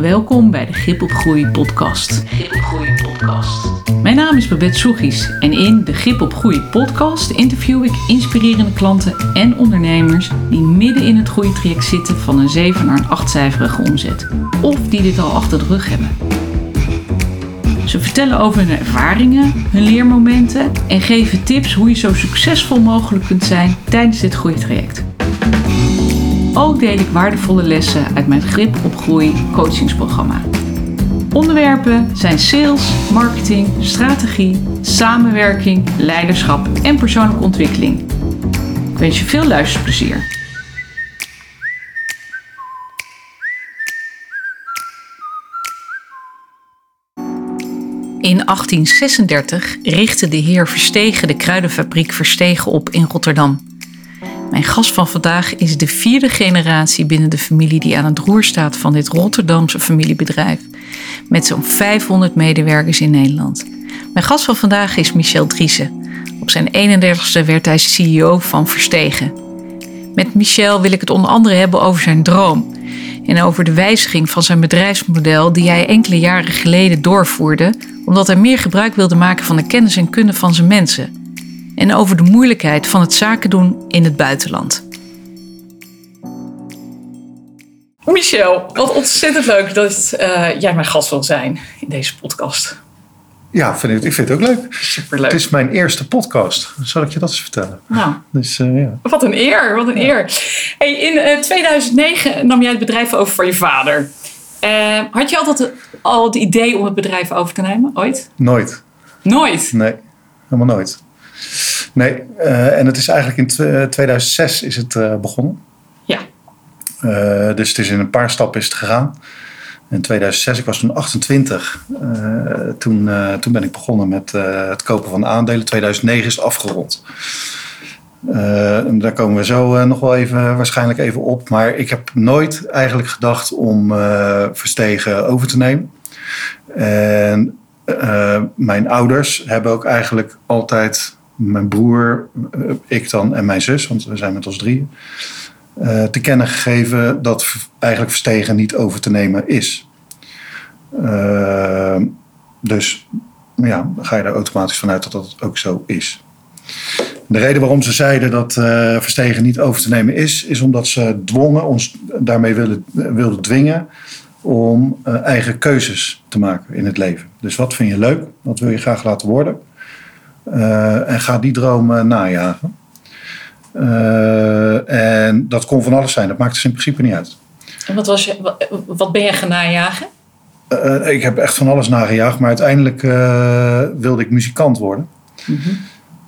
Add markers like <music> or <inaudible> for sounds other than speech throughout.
welkom bij de Grip op Groei podcast. Grip op Groei podcast. Mijn naam is Babette Soegies en in de Grip op Groei podcast interview ik inspirerende klanten en ondernemers die midden in het groeitraject zitten van een 7 naar een 8-cijferige omzet. Of die dit al achter de rug hebben. Ze vertellen over hun ervaringen, hun leermomenten en geven tips hoe je zo succesvol mogelijk kunt zijn tijdens dit groeitraject. Ook deel ik waardevolle lessen uit mijn Grip op Groei coachingsprogramma. Onderwerpen zijn sales, marketing, strategie, samenwerking, leiderschap en persoonlijke ontwikkeling. Ik wens je veel luisterplezier. In 1836 richtte de heer Verstegen de kruidenfabriek Verstegen op in Rotterdam. Mijn gast van vandaag is de vierde generatie binnen de familie die aan het roer staat van dit Rotterdamse familiebedrijf. Met zo'n 500 medewerkers in Nederland. Mijn gast van vandaag is Michel Driessen. Op zijn 31ste werd hij CEO van Verstegen. Met Michel wil ik het onder andere hebben over zijn droom. En over de wijziging van zijn bedrijfsmodel die hij enkele jaren geleden doorvoerde, omdat hij meer gebruik wilde maken van de kennis en kunde van zijn mensen en over de moeilijkheid van het zaken doen in het buitenland. Michel, wat ontzettend leuk dat uh, jij mijn gast wil zijn in deze podcast. Ja, vind ik, ik vind het ook leuk. Superleuk. Het is mijn eerste podcast. Zal ik je dat eens vertellen? Nou, dus, uh, ja. wat een eer, wat een eer. Hey, in uh, eh, 2009 nam jij het bedrijf over van je vader. had je altijd al het idee om het bedrijf over te nemen, ooit? Nooit. Nooit? Nee, helemaal nooit. Nee, uh, en het is eigenlijk in 2006 is het uh, begonnen. Ja. Uh, dus het is in een paar stappen is het gegaan. In 2006, ik was toen 28. toen, toen ben ik begonnen met het kopen van aandelen. 2009 is het afgerond. daar komen we zo nog wel even, waarschijnlijk even op. Maar ik heb nooit eigenlijk gedacht om Verstegen over te nemen. En mijn ouders hebben ook eigenlijk altijd mijn broer, eh, ik dan en mijn zus, want we zijn met ons drieën, uh, te kennen gegeven dat eigenlijk Verstegen niet over te nemen is. Uh, dus ja, ga je er automatisch vanuit dat dat ook zo is. De reden waarom ze zeiden dat uh, Verstegen niet over te nemen is, is omdat ze dwongen, ons daarmee wilden, wilden dwingen om eigen keuzes te maken in het leven. Dus wat vind je leuk? Wat wil je graag laten worden? Uh, en ga die droom najagen. Uh, en dat kon van alles zijn, dat maakt dus in principe niet uit. En wat, was je, wat, ben je gaan najagen? Uh, ik heb echt van alles nagejaagd, maar uiteindelijk wilde ik muzikant worden. Mm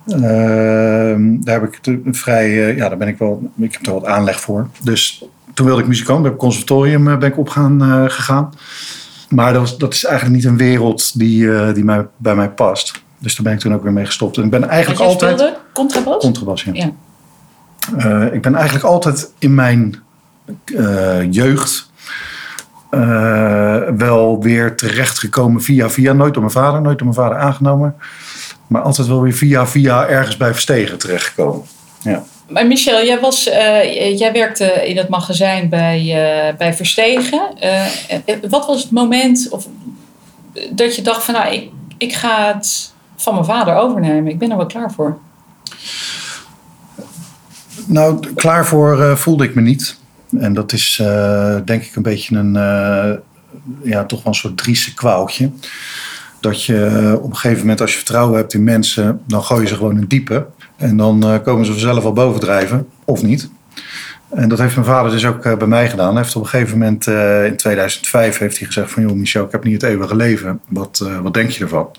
-hmm. daar heb ik te, vrij, ja, daar ben ik wel, ik heb er wat aanleg voor. Dus toen wilde ik muzikant, bij het conservatorium ben ik op gaan, gegaan. Maar dat, was, dat is eigenlijk niet een wereld die, die mij, bij mij past. Dus daar ben ik toen ook weer mee gestopt. En ik ben eigenlijk altijd. Speelde contrabas? Contrabas, ja. ja. Uh, ik ben eigenlijk altijd in mijn uh, jeugd uh, wel weer terechtgekomen via via. Nooit door mijn vader, nooit door mijn vader aangenomen. Maar altijd wel weer via via ergens bij Verstegen terechtgekomen. Ja. Maar Michel, jij, was, jij werkte in het magazijn bij, bij Verstegen. wat was het moment of, dat je dacht van nou, ik, ik ga het van mijn vader overnemen. Ik ben er wel klaar voor. Nou, klaar voor uh, voelde ik me niet. En dat is uh, denk ik een beetje een, uh, ja, toch wel een soort driese kwaaltje. Dat je op een gegeven moment, als je vertrouwen hebt in mensen, dan gooi je ze gewoon in diepe. En dan komen ze vanzelf al bovendrijven, of niet. En dat heeft mijn vader dus ook bij mij gedaan. Hij heeft op een gegeven moment, in 2005, heeft hij gezegd van... joh Michel, ik heb niet het eeuwige leven. Wat, wat denk je ervan?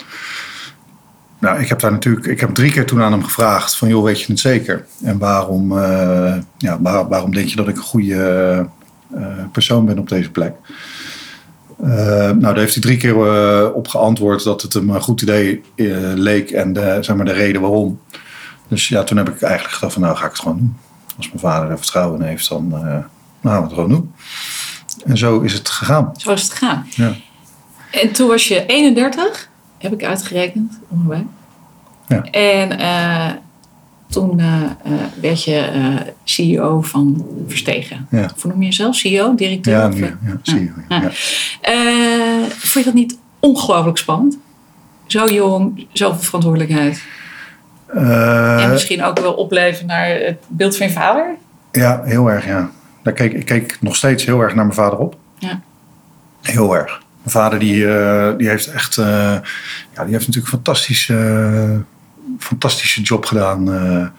Nou, ik heb daar natuurlijk, ik heb drie keer toen aan hem gevraagd van, joh, weet je het zeker? En waarom, uh, ja, waar, waarom denk je dat ik een goede uh, persoon ben op deze plek? Uh, nou, daar heeft hij drie keer op geantwoord dat het hem een goed idee leek en de, zeg maar de reden waarom. Dus ja, toen heb ik eigenlijk gedacht van, nou ga ik het gewoon doen. Als mijn vader er vertrouwen in heeft, dan nou, gaan we het gewoon doen. En zo is het gegaan. Zo is het gegaan. Ja. En toen was je 31 heb ik uitgerekend, ongeveer. Ja. En uh, Toen eh, eh, werd je eh, CEO van Verstegen. Ja. Of noem je jezelf? CEO, directeur? Ja, nu, eh, ja, je. Ja. Ja. eh, vond je dat niet ongelooflijk spannend? Zo jong, zoveel verantwoordelijkheid. Eh, en misschien ook wel opleven naar het beeld van je vader? Ja, heel erg, ja. Daar keek, ik keek nog steeds heel erg naar mijn vader op. Ja. Heel erg. Mijn vader die, eh, die heeft echt... eh, ja, die heeft natuurlijk een fantastische, eh, fantastische job gedaan...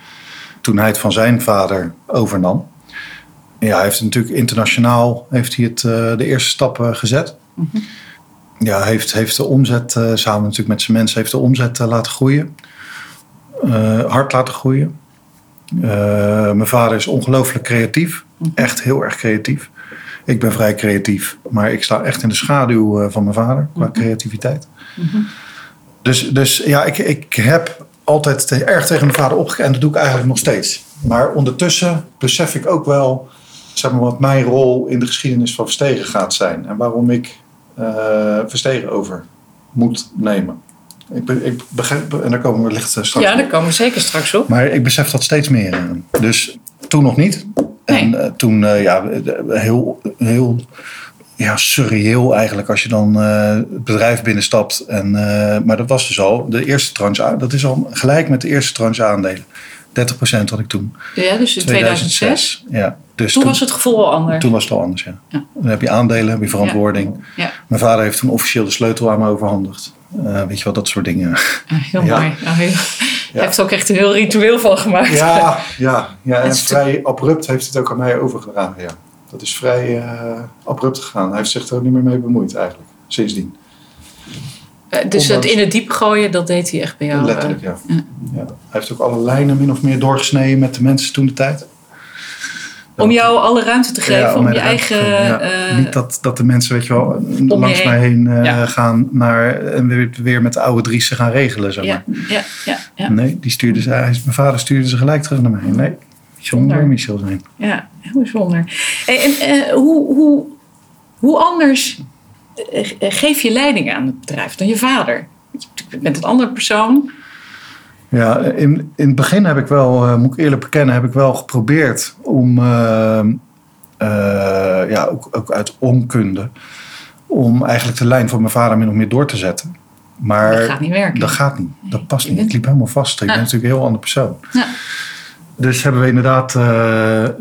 toen hij het van zijn vader overnam. Ja, hij heeft natuurlijk internationaal heeft hij het, de eerste stappen gezet. Ja, hij heeft, heeft de omzet, samen natuurlijk met zijn mensen... heeft de omzet laten groeien. Hard laten groeien. Mijn vader is ongelooflijk creatief. Echt heel erg creatief. Ik ben vrij creatief, maar ik sta echt in de schaduw eh, van mijn vader qua creativiteit. Dus, dus ja, ik, ik heb altijd te- erg tegen mijn vader opgekeken en dat doe ik eigenlijk nog steeds. Maar ondertussen besef ik ook wel zeg maar, wat mijn rol in de geschiedenis van Verstegen gaat zijn. En waarom ik eh Verstegen over moet nemen. Ik, be- ik begrijp, en daar komen we wellicht eh, straks Ja, daar komen we zeker straks op. Maar ik besef dat steeds meer. Dus toen nog niet. En eh, toen eh, ja, heel, heel ja, surreëel eigenlijk als je dan eh, het bedrijf binnenstapt. En, maar dat was dus al de eerste tranche. Dat is al gelijk met de eerste tranche aandelen. 30% had ik toen. Ja, dus in 2006. Ja, dus Toen was het gevoel al anders. toen was het al anders, ja. Ja. Dan heb je aandelen, heb je verantwoording. Ja, Mijn vader heeft toen officieel de sleutel aan me overhandigd. Eh, weet je wel, dat soort dingen. ah, heel Ja. mooi. Nou, heel, Hij heeft er ook echt een heel ritueel van gemaakt. Ja, ja, ja en vrij abrupt heeft het ook aan mij overgedragen. Ja. Dat is vrij eh, abrupt gegaan. Hij heeft zich er ook niet meer mee bemoeid eigenlijk, sindsdien. Eh, dus het Ondanks- in het diep gooien, dat deed hij echt bij jou. eh, Letterlijk, ja. ja. ja. Hij heeft ook alle lijnen min of meer doorgesneden met de mensen toen de tijd. Om jou alle ruimte te geven, Ja, om je eigen... geven, eh, Niet dat, dat de mensen, weet je wel, langs heen. mij heen eh, Ja. gaan naar, en weer, weer met de oude Driessen gaan regelen. Zeg maar. ja, ja, ja, ja, Nee, die stuurde ze, hij, mijn vader stuurde ze gelijk terug naar mij. Nee, zonder. Michel zijn. ja, heel bijzonder. En eh, hoe, hoe, hoe anders eh, eh, geef je leiding aan het bedrijf dan je vader? Je bent een andere persoon. Ja, in, in het begin heb ik wel, eh, moet ik eerlijk bekennen, heb ik wel geprobeerd om, eh, eh, ja, ook, ook uit onkunde, om eigenlijk de lijn van mijn vader min of meer door te zetten. Maar Dat gaat niet werken. dat gaat niet. Dat past niet. Ik liep helemaal vast. Ik Ja. ben natuurlijk een heel ander persoon. Ja. Dus hebben we inderdaad,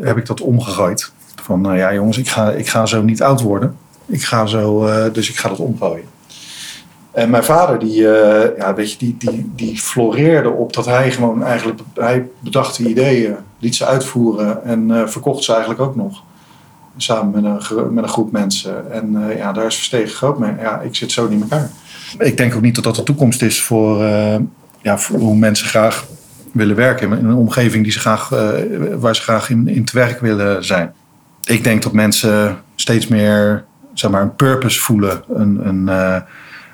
heb ik dat omgegooid. Van, nou ja jongens, ik ga, ik ga zo niet oud worden. Ik ga zo, dus ik ga dat omgooien. En mijn vader, die, eh, ja, weet je, die, die, die floreerde op dat hij gewoon eigenlijk, hij bedacht de ideeën, liet ze uitvoeren en eh, verkocht ze eigenlijk ook nog. Samen met een, met een groep mensen. En eh, ja, daar is Verstegen groot mee. Ja, ik zit zo niet in elkaar. Ik denk ook niet dat dat de toekomst is voor, ja, hoe mensen graag willen werken. In een omgeving die ze graag, waar ze graag in, in te werk willen zijn. Ik denk dat mensen steeds meer zeg maar, een purpose voelen. Een, een,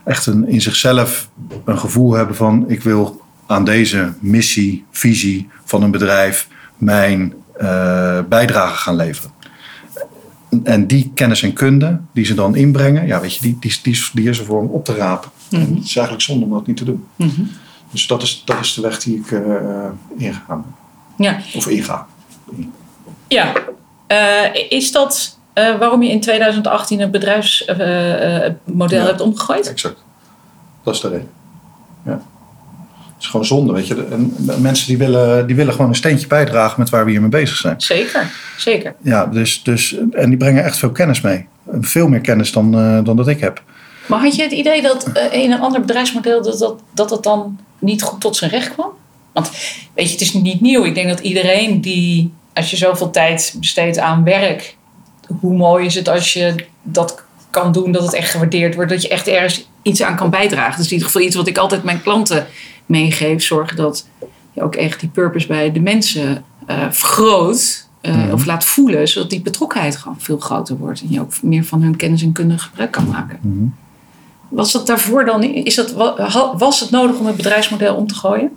echt een, in zichzelf een gevoel hebben van... ik wil aan deze missie, visie van een bedrijf... mijn eh, bijdrage gaan leveren. En die kennis en kunde die ze dan inbrengen... Ja, weet je, die, die, die, is- die is er voor om op te rapen. En het is eigenlijk zonde om dat niet te doen. Mhm. Dus dat is, dat is de weg die ik eh ingegaan ben. Ja, Of inga. ja. Eh, is dat eh, waarom je in 2018 het bedrijfsmodel Ja. hebt omgegooid? Exact. Dat is de reden. Ja. Het is gewoon zonde, weet je. En mensen die willen, die willen gewoon een steentje bijdragen met waar we hiermee bezig zijn. Zeker, zeker. Ja, dus, dus, en die brengen echt veel kennis mee. Veel meer kennis dan, eh, dan dat ik heb. Maar had je het idee dat eh, in een ander bedrijfsmodel dat, dat, dat het dan niet goed tot zijn recht kwam? Want weet je, het is niet nieuw. Ik denk dat iedereen die, als je zoveel tijd besteedt aan werk, hoe mooi is het als je dat kan doen, dat het echt gewaardeerd wordt, dat je echt ergens iets aan kan bijdragen. Dat is in ieder geval iets wat ik altijd mijn klanten meegeef. Zorgen dat je ook echt die purpose bij de mensen eh, vergroot. eh, Of laat voelen, zodat die betrokkenheid gewoon veel groter wordt. En je ook meer van hun kennis en kunde gebruik kan maken. Mhm. Was dat daarvoor dan, is dat, was het nodig om het bedrijfsmodel om te gooien?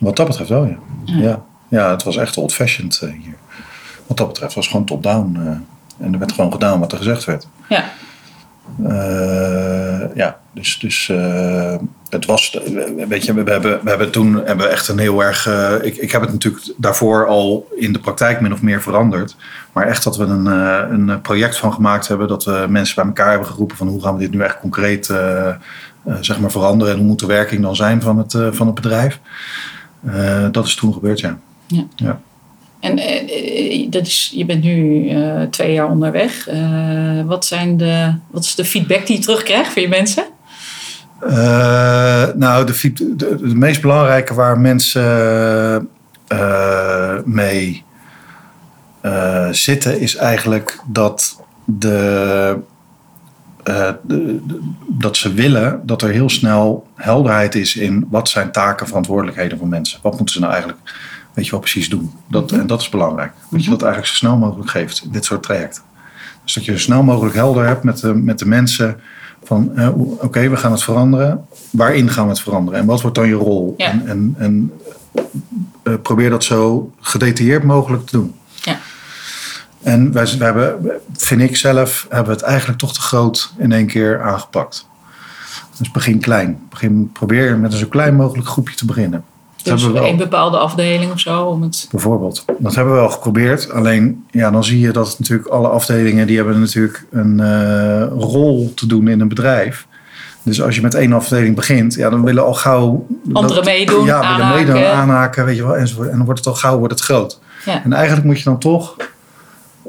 Wat dat betreft wel, ja. Ja. Ja, ja het was echt old-fashioned eh, hier. Wat dat betreft was het gewoon top-down. eh, en er werd gewoon gedaan wat er gezegd werd. Ja, Eh, ja, dus, dus eh, het was, weet je, we hebben, we hebben toen hebben we echt een heel erg. ik, ik heb het natuurlijk daarvoor al in de praktijk min of meer veranderd. Maar echt dat we een, een project van gemaakt hebben. Dat we mensen bij elkaar hebben geroepen van hoe gaan we dit nu echt concreet zeg maar veranderen. En hoe moet de werking dan zijn van het, van het bedrijf. Dat is toen gebeurd, ja. Eh, eh, dat is, je bent nu eh, twee jaar onderweg. Eh, wat, zijn de, wat is de feedback die je terugkrijgt van je mensen? Eh, nou, de, de, de meest belangrijke waar mensen eh, mee eh, zitten, is eigenlijk dat, eh, de- dat ze willen dat er heel snel helderheid is in wat zijn taken, verantwoordelijkheden van mensen. Wat moeten ze nou eigenlijk, weet je wel, precies doen? Dat, En dat is belangrijk. Dat je dat eigenlijk zo snel mogelijk geeft in dit soort trajecten. Dus dat je zo snel mogelijk helder hebt met de, met de mensen van oké, we gaan het veranderen. Waarin gaan we het veranderen? En wat wordt dan je rol? Ja. En, en, en eh, probeer dat zo gedetailleerd mogelijk te doen. Ja. En wij, wij hebben, vind ik zelf, hebben we het eigenlijk toch te groot in één keer aangepakt. Dus begin klein. Begin, probeer met een zo klein mogelijk groepje te beginnen. Dus hebben we wel. een bepaalde afdeling of zo? Om het... Bijvoorbeeld. Dat hebben we wel geprobeerd. Alleen, ja, dan zie je dat natuurlijk alle afdelingen... die hebben natuurlijk een eh, rol te doen in een bedrijf. Dus als je met één afdeling begint... ja, dan willen al gauw... Anderen meedoen, Ja, willen aanhaken. meedoen, aanhaken, weet je wel, enzovoort. En dan wordt het al gauw wordt het groot. Ja. En eigenlijk moet je dan toch...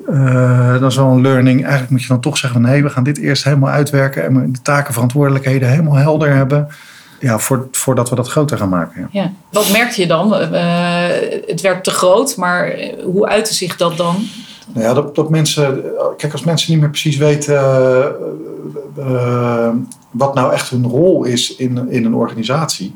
eh, dat is wel een learning. Eigenlijk moet je dan toch zeggen van... nee, we gaan dit eerst helemaal uitwerken... en de taken, verantwoordelijkheden helemaal helder hebben... Ja, voor, voordat we dat groter gaan maken. Ja. Ja. Wat merkte je dan? Eh, het werd te groot, maar eh, hoe uitte zich dat dan? Nou ja, dat, dat mensen. Kijk, als mensen niet meer precies weten. eh, eh, wat nou echt hun rol is in, in een organisatie.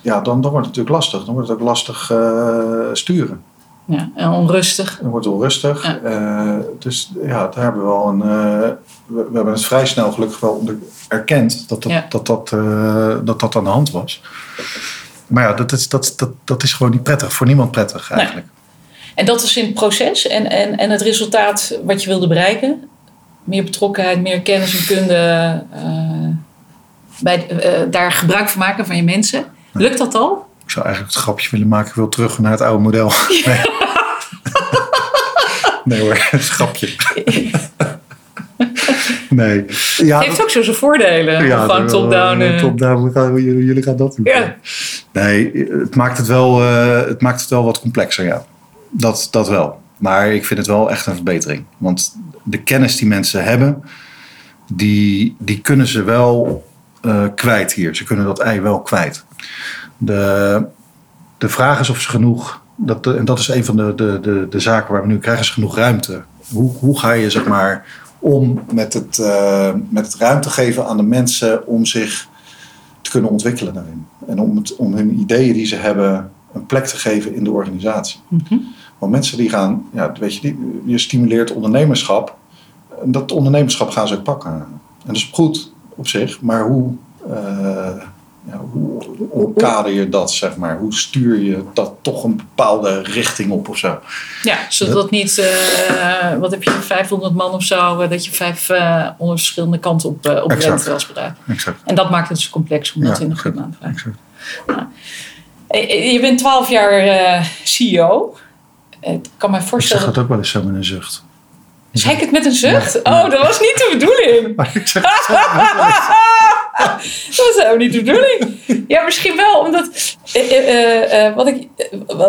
Ja, dan, dan wordt het natuurlijk lastig. Dan wordt het ook lastig eh, sturen. Ja, en onrustig. Dan wordt het onrustig. Ja. Eh, dus ja, daar hebben we wel een. eh, we, we hebben het vrij snel gelukkig wel onder, erkend dat dat, Ja. dat, dat, eh, dat dat aan de hand was. Maar ja, dat is, dat, dat, dat is gewoon niet prettig. Voor niemand prettig eigenlijk. En dat is in het proces en, en, en het resultaat wat je wilde bereiken. Meer betrokkenheid, meer kennis en kunde. bij, daar gebruik van maken van je mensen. Lukt dat al? Ik zou eigenlijk het grapje willen maken. Ik wil terug naar het oude model. <laughs> Nee, <laughs> nee hoor, het grapje. <laughs> Nee. Ja, Heeft ook zo zijn voordelen. ja, van top-down. eh. Top-down, jullie gaan dat doen. Ja. Nee, het maakt het, wel, eh, het maakt het wel wat complexer, ja. Dat, dat wel. Maar ik vind het wel echt een verbetering. Want de kennis die mensen hebben, die, die kunnen ze wel eh, kwijt hier. Ze kunnen dat ei wel kwijt. De, de vraag is of ze genoeg, dat, en dat is een van de, de, de, de zaken waar we nu krijgen, is genoeg ruimte. Hoe, hoe ga je zeg maar om met het, eh, met het ruimte geven aan de mensen om zich te kunnen ontwikkelen daarin. En om, het, om hun ideeën die ze hebben een plek te geven in de organisatie. Mhm. Want mensen die gaan, ja, weet je, die, je stimuleert ondernemerschap. En dat ondernemerschap gaan ze ook pakken. En dat is goed op zich, maar hoe, eh, ja, hoe omkader je dat, zeg maar? Hoe stuur je dat toch een bepaalde richting op of zo? Ja, zodat het niet, eh, wat heb je, 500 man of zo, eh, dat je vijf eh onder verschillende kanten op, eh op rent als bedrijf. Exact. En dat maakt het dus complex om dat Ja, in een goede maand te Je bent 12 jaar CEO. Ik kan me Ik zeg voorstellen. dat ook wel eens zo met een zucht. Zei ik het met een zucht? Ja. Oh, dat was niet de bedoeling. Maar <laughs> ik zeg het <laughs> dat was helemaal niet de bedoeling. Ja, misschien wel, omdat eh, eh, eh, wat ik,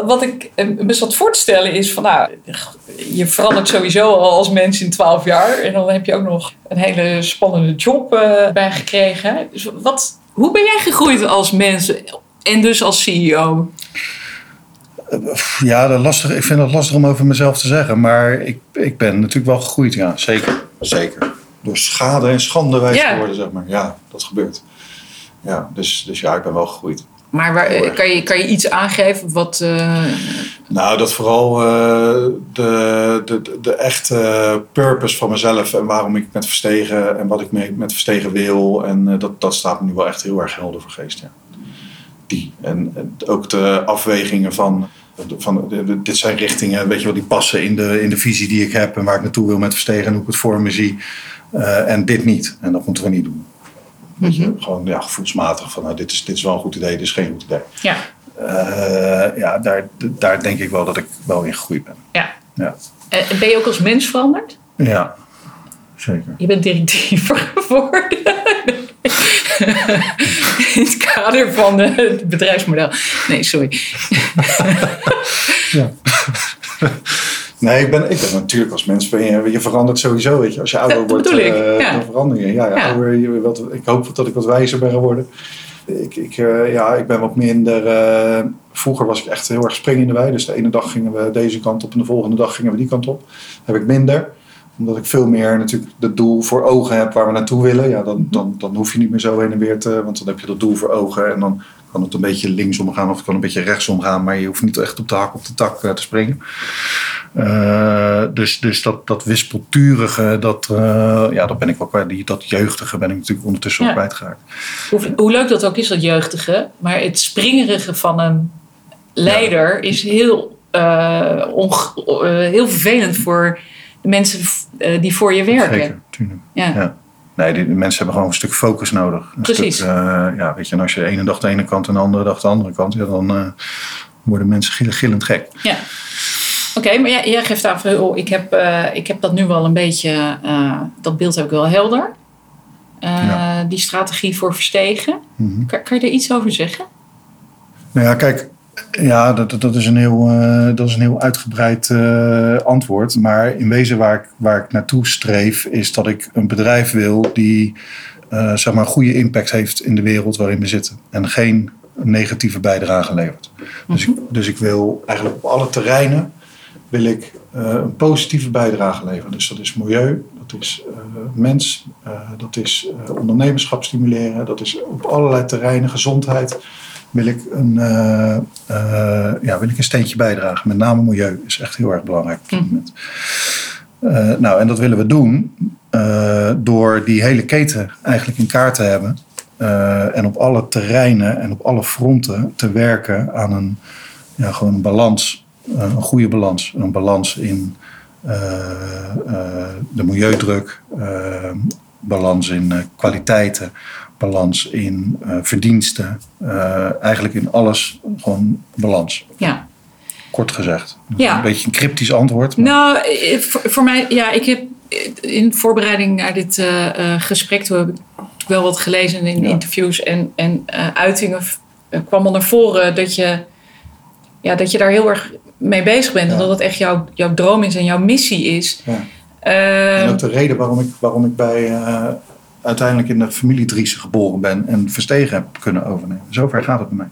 wat ik me zat voor te stellen is van nou, je verandert sowieso al als mens in 12 jaar en dan heb je ook nog een hele spannende job eh bij gekregen. Dus wat, hoe ben jij gegroeid als mens en dus als CEO? Ja, dat lastig, ik vind het lastig om over mezelf te zeggen. Maar ik, ik ben natuurlijk wel gegroeid, ja. Zeker. Zeker. Door schade en schande wijs Ja. worden, zeg maar. Ja, dat gebeurt. Ja, dus, dus ja, ik ben wel gegroeid. Maar waar, kan, je, kan je iets aangeven wat. eh, Nou, dat vooral eh, de, de, de, echte purpose van mezelf en waarom ik met Verstegen en wat ik mee, met Verstegen wil. En eh, dat, dat staat me nu wel echt heel erg helder voor geest. Ja. Die. En, en ook de afwegingen van, van de- de- dit zijn richtingen, weet je wel, die passen in de, in de visie die ik heb en waar ik naartoe wil met Verstegen en hoe ik het voor me zie. Eh, en dit niet. En dat moeten we niet doen. Weet je, gewoon ja, gevoelsmatig van nou, dit, is, dit is wel een goed idee, dit is geen goed idee. Ja, Eh, ja, daar, daar denk ik wel dat ik wel in gegroeid ben. ja. Ja, En ben je ook als mens veranderd? ja zeker. Je bent directiever <laughs> geworden. In het kader van het bedrijfsmodel. Nee, sorry. Ja. <laughs> Nee, ik ben, ik ben natuurlijk als mens, ben je, je verandert sowieso. Weet je. Als je ouder Dat wordt, bedoel ik, eh, ja. dan verander je. Ja, ja, Ja. Ouder, je wat, ik hoop dat ik wat wijzer ben geworden. Ik, ik, eh, ja, ik ben wat minder... eh, vroeger was ik echt heel erg springen in de wei. Dus de ene dag gingen we deze kant op en de volgende dag gingen we die kant op. heb ik minder omdat ik veel meer natuurlijk het doel voor ogen heb waar we naartoe willen. Ja, dan, dan, dan hoef je niet meer zo heen en weer te... Want dan heb je dat doel voor ogen en dan kan het een beetje linksom gaan of het kan een beetje rechtsom gaan. Maar je hoeft niet echt op de hak op de tak eh, te springen. Eh, dus dus dat, dat wispelturige, dat, eh, ja, dat ben ik wel kwijt. Die, dat jeugdige ben ik natuurlijk ondertussen Ja. ook kwijtgeraakt. Hoe, hoe leuk dat ook is, dat jeugdige. Maar het springerige van een leider is heel, onge- heel vervelend voor de mensen die voor je werken. Zeker, tuurlijk. Ja. Ja. Nee, die, mensen hebben gewoon een stuk focus nodig. Een Precies. Stuk, eh, ja, weet je, en als je de ene dag de ene kant en de andere dag de andere kant, ja, dan eh, worden mensen gill- gillend gek. Ja. Oké, maar jij, jij geeft aan van, oh, ik, heb, eh, ik heb dat nu wel een beetje, dat beeld heb ik wel helder. Ja. Die strategie voor verstegen. Mhm. Kan, kan je er iets over zeggen? Nou ja, kijk, ja, dat, dat, is, een heel, eh, dat is een heel uitgebreid eh, antwoord. Maar in wezen waar ik, waar ik naartoe streef, is dat ik een bedrijf wil die eh, zeg maar een goede impact heeft in de wereld waarin we zitten. En geen negatieve bijdrage levert. Dus, ik, dus ik wil eigenlijk op alle terreinen wil ik een positieve bijdrage leveren. Dus dat is milieu, dat is mens, dat is ondernemerschap stimuleren, dat is op allerlei terreinen gezondheid wil ik een, eh, eh, ja, wil ik een steentje bijdragen. Met name milieu is echt heel erg belangrijk op dit Mhm. moment. Eh, nou, en dat willen we doen door die hele keten eigenlijk in kaart te hebben. en op alle terreinen en op alle fronten te werken aan een, ja, gewoon een balans. een goede balans. Een balans in de milieudruk, balans in kwaliteiten, balans in eh, verdiensten. eh, eigenlijk in alles gewoon balans, Ja. kort gezegd. Ja. Een beetje een cryptisch antwoord. maar- Nou, eh, voor, voor mij, ja, ik heb in voorbereiding naar dit gesprek toen heb ik wel wat gelezen in Ja. interviews en, en uitingen kwam al naar voren dat je, ja, dat je daar heel erg mee bezig bent. En dat het echt jouw, jouw droom is en jouw missie is. Ja. Eh, En ook de reden waarom ik, waarom ik bij, uiteindelijk in de familie Driessen geboren ben en Verstegen heb kunnen overnemen. Zover gaat het bij mij.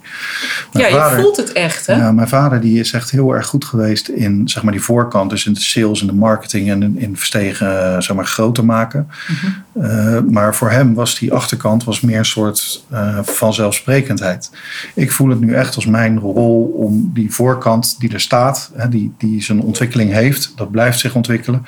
Mijn ja, je vader- voelt het echt, hè? Ja, mijn vader die is echt heel erg goed geweest in zeg maar, die voorkant. Dus in de sales en de marketing en in, Verstegen zeg maar, groter maken. Mhm. Eh, maar voor hem was die achterkant was meer een soort eh, vanzelfsprekendheid. Ik voel het nu echt als mijn rol om die voorkant die er staat, hè, die, die zijn ontwikkeling heeft, dat blijft zich ontwikkelen.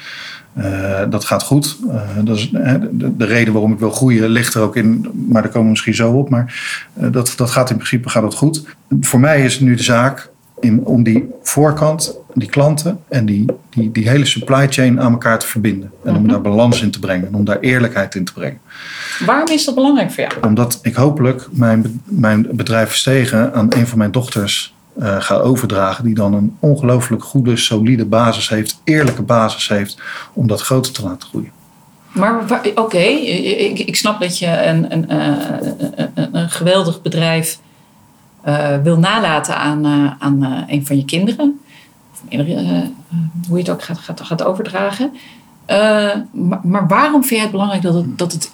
Eh, dat gaat goed. Eh, dat is, de, de reden waarom ik wil groeien ligt er ook in, maar daar komen we misschien zo op. Maar eh, dat, dat gaat in principe gaat dat goed. Voor mij is het nu de zaak in, om die voorkant, die klanten en die, die, die hele supply chain aan elkaar te verbinden. En om Mhm. daar balans in te brengen en om daar eerlijkheid in te brengen. Waarom is dat belangrijk voor jou? Omdat ik hopelijk mijn, mijn bedrijf Verstegen aan een van mijn dochters eh, ga overdragen. Die dan een ongelooflijk goede, solide basis heeft, eerlijke basis heeft om dat groter te laten groeien. Maar oké, ik, ik snap dat je een, een, eh, een, een, geweldig bedrijf eh, wil nalaten aan, eh, aan eh, een van je kinderen. Of eh, eh, hoe je het ook gaat, gaat, gaat overdragen. Eh, maar, maar waarom vind jij het belangrijk dat, het, dat, het,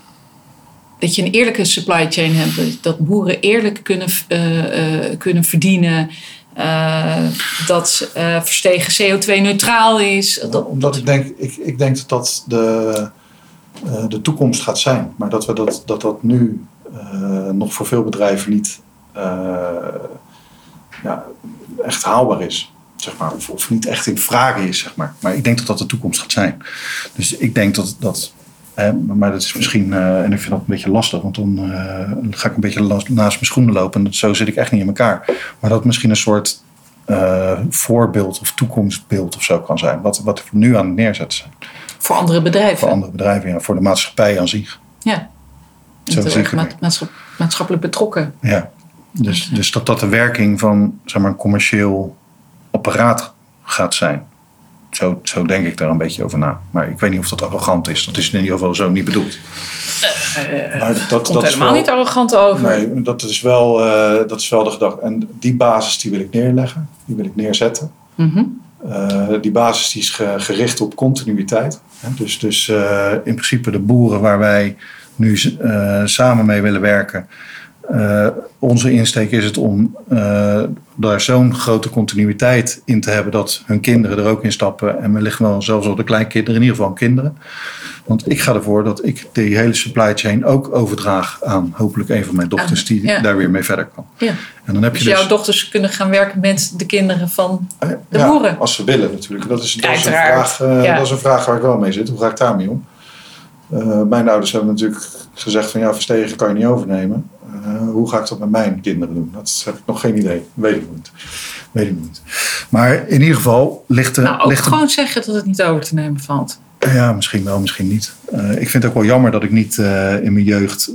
dat je een eerlijke supply chain hebt? Dat, boeren eerlijk kunnen, eh, eh, kunnen verdienen? eh, dat eh, verstegen CO2-neutraal is? Dat, Omdat ik denk, ik, ik denk dat dat de, de toekomst gaat zijn. Maar dat we dat, dat, dat nu nog voor veel bedrijven niet echt haalbaar is. Zeg maar, of, niet echt in vraag is, zeg maar. Maar ik denk dat dat de toekomst gaat zijn. Dus ik denk dat, dat maar dat is misschien, eh, en ik vind dat een beetje lastig, want dan eh, ga ik een beetje naast mijn schoenen lopen. En zo zit ik echt niet in elkaar. Maar dat misschien een soort eh, voorbeeld of toekomstbeeld of zo kan zijn. Wat, wat we nu aan het neerzetten zijn. voor andere bedrijven. Voor andere bedrijven, ja, voor de maatschappij aan zich. Ja. Zo maatschappelijk betrokken. Ja, dus, dus dat dat de werking van zeg maar, een commercieel apparaat gaat zijn. Zo, zo denk ik daar een beetje over na. Maar ik weet niet of dat arrogant is. Dat is in ieder geval zo niet bedoeld. Uh, maar dat, komt dat helemaal wel, niet arrogant over. Nee, dat is, wel, uh, dat is wel de gedachte. En die basis die wil ik neerleggen. Die wil ik neerzetten. Mm uh, die basis die is gericht op continuïteit. Dus, dus in principe de boeren waar wij nu samen mee willen werken uh, onze insteek is het om uh, daar zo'n grote continuïteit in te hebben dat hun kinderen er ook in stappen. En wellicht wel zelfs al de kleinkinderen, in ieder geval kinderen. Want ik ga ervoor dat ik die hele supply chain ook overdraag aan hopelijk een van mijn dochters die daar weer mee verder kan. Ja. En dan heb dus je dus jouw dochters kunnen gaan werken met de kinderen van de ja, boeren? Als ze willen natuurlijk. Dat is, dat is, een, vraag, uh, dat is een vraag waar ik wel mee zit. Hoe ga ik daarmee om? Mijn ouders hebben natuurlijk gezegd van ja, verstegen kan je niet overnemen. Eh, hoe ga ik dat met mijn kinderen doen? Dat heb ik nog geen idee. Weet ik niet. Weet ik niet. Maar in ieder geval ligt er. Nou, ook gewoon zeggen dat het niet over te nemen valt. Ja, misschien wel, misschien niet. Uh, ik vind het ook wel jammer dat ik niet in mijn jeugd.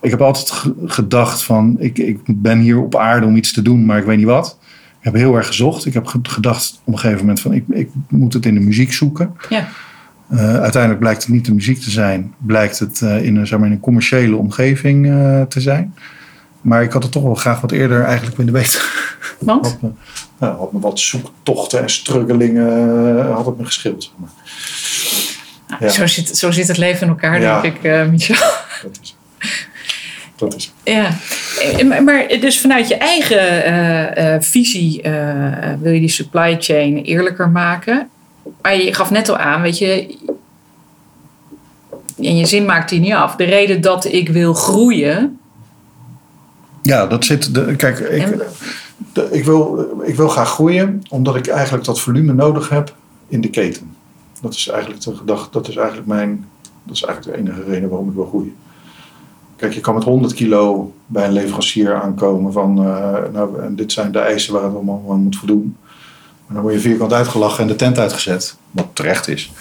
ik heb altijd gedacht van ik, ik ben hier op aarde om iets te doen, maar ik weet niet wat. Ik heb heel erg gezocht. Ik heb gedacht op een gegeven moment van ik, ik moet het in de muziek zoeken. Ja. Uh, uiteindelijk blijkt het niet de muziek te zijn, blijkt het uh, in, een, zeg maar, in een commerciële omgeving uh, te zijn. Maar ik had het toch wel graag wat eerder eigenlijk willen weten. Want? <laughs> had, me, nou, had me wat zoektochten en struggelingen had het me gescheeld. Zeg maar. nou, ja. zo, zit, zo zit het leven in elkaar, ja. denk ik, Michel. Dat is dat is Ja, maar dus vanuit je eigen visie wil je die supply chain eerlijker maken. Maar je gaf net al aan, weet je. En je zin maakt die niet af. De reden dat ik wil groeien. Ja, dat zit. De, kijk, ik, de, ik, wil, ik wil graag groeien omdat ik eigenlijk dat volume nodig heb in de keten. Dat is eigenlijk de gedachte, dat is eigenlijk mijn. Dat is eigenlijk de enige reden waarom ik wil groeien. Kijk, je kan met 100 kilo bij een leverancier aankomen van. Uh, nou, en dit zijn de eisen waar het allemaal aan moet voldoen. Maar dan word je vierkant uitgelachen en de tent uitgezet. Wat terecht is.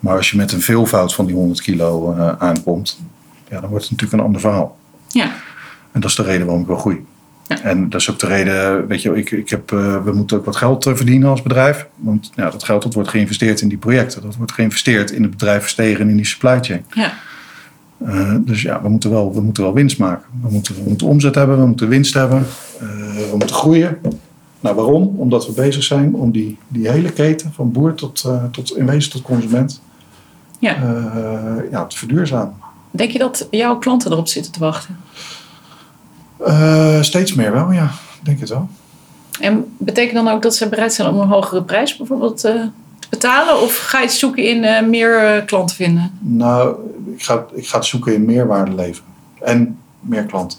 Maar als je met een veelvoud van die 100 kilo uh, aankomt, ja, dan wordt het natuurlijk een ander verhaal. Ja. En dat is de reden waarom ik wil groeien. Ja. En dat is ook de reden, weet je, ik, ik heb, uh, we moeten ook wat geld uh, verdienen als bedrijf. Want ja, dat geld dat wordt geïnvesteerd in die projecten. Dat wordt geïnvesteerd in het bedrijf verstegen en in die supply chain. Ja. Uh, dus ja, we moeten, wel, we moeten wel winst maken. We moeten, we moeten omzet hebben, we moeten winst hebben. we moeten groeien. Nou, waarom? Omdat we bezig zijn om die, die hele keten van boer tot, uh, tot in wezen tot consument ja. Uh, ja, te verduurzamen. Denk je dat jouw klanten erop zitten te wachten? Uh, steeds meer wel, ja. Denk het wel. En betekent dan ook dat ze bereid zijn om een hogere prijs bijvoorbeeld te betalen? Of ga je het zoeken in meer klanten vinden? Nou, ik ga, ik ga het zoeken in meerwaarde leveren. En meer klanten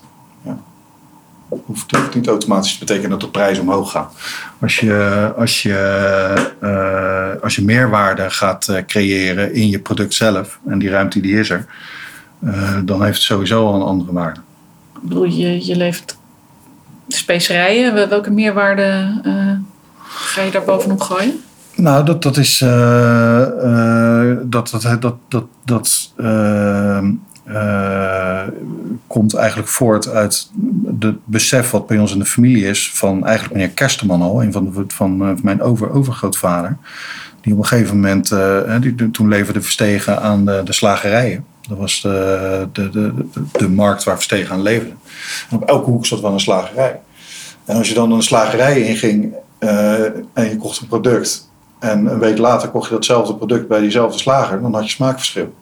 hoeft niet automatisch te betekenen dat de prijs omhoog gaat. Als je, als je, uh, als je meerwaarde gaat uh, creëren in je product zelf, en die ruimte die is er, uh, dan heeft het sowieso al een andere waarde. Ik bedoel, je, je levert specerijen. Welke meerwaarde ga je daar bovenop gooien? Nou, dat, dat is. dat, dat, dat, dat, dat uh, komt eigenlijk voort uit het besef wat bij ons in de familie is van eigenlijk meneer Kersteman al, een van, de, van, van mijn over, overgrootvader. Die op een gegeven moment, uh, die, toen leverde Verstegen aan de, de slagerijen. Dat was de, de, de, de, markt waar Verstegen aan leverde. Op elke hoek zat wel een slagerij. En als je dan een slagerij inging uh, en je kocht een product en een week later kocht je datzelfde product bij diezelfde slager, dan had je smaakverschil.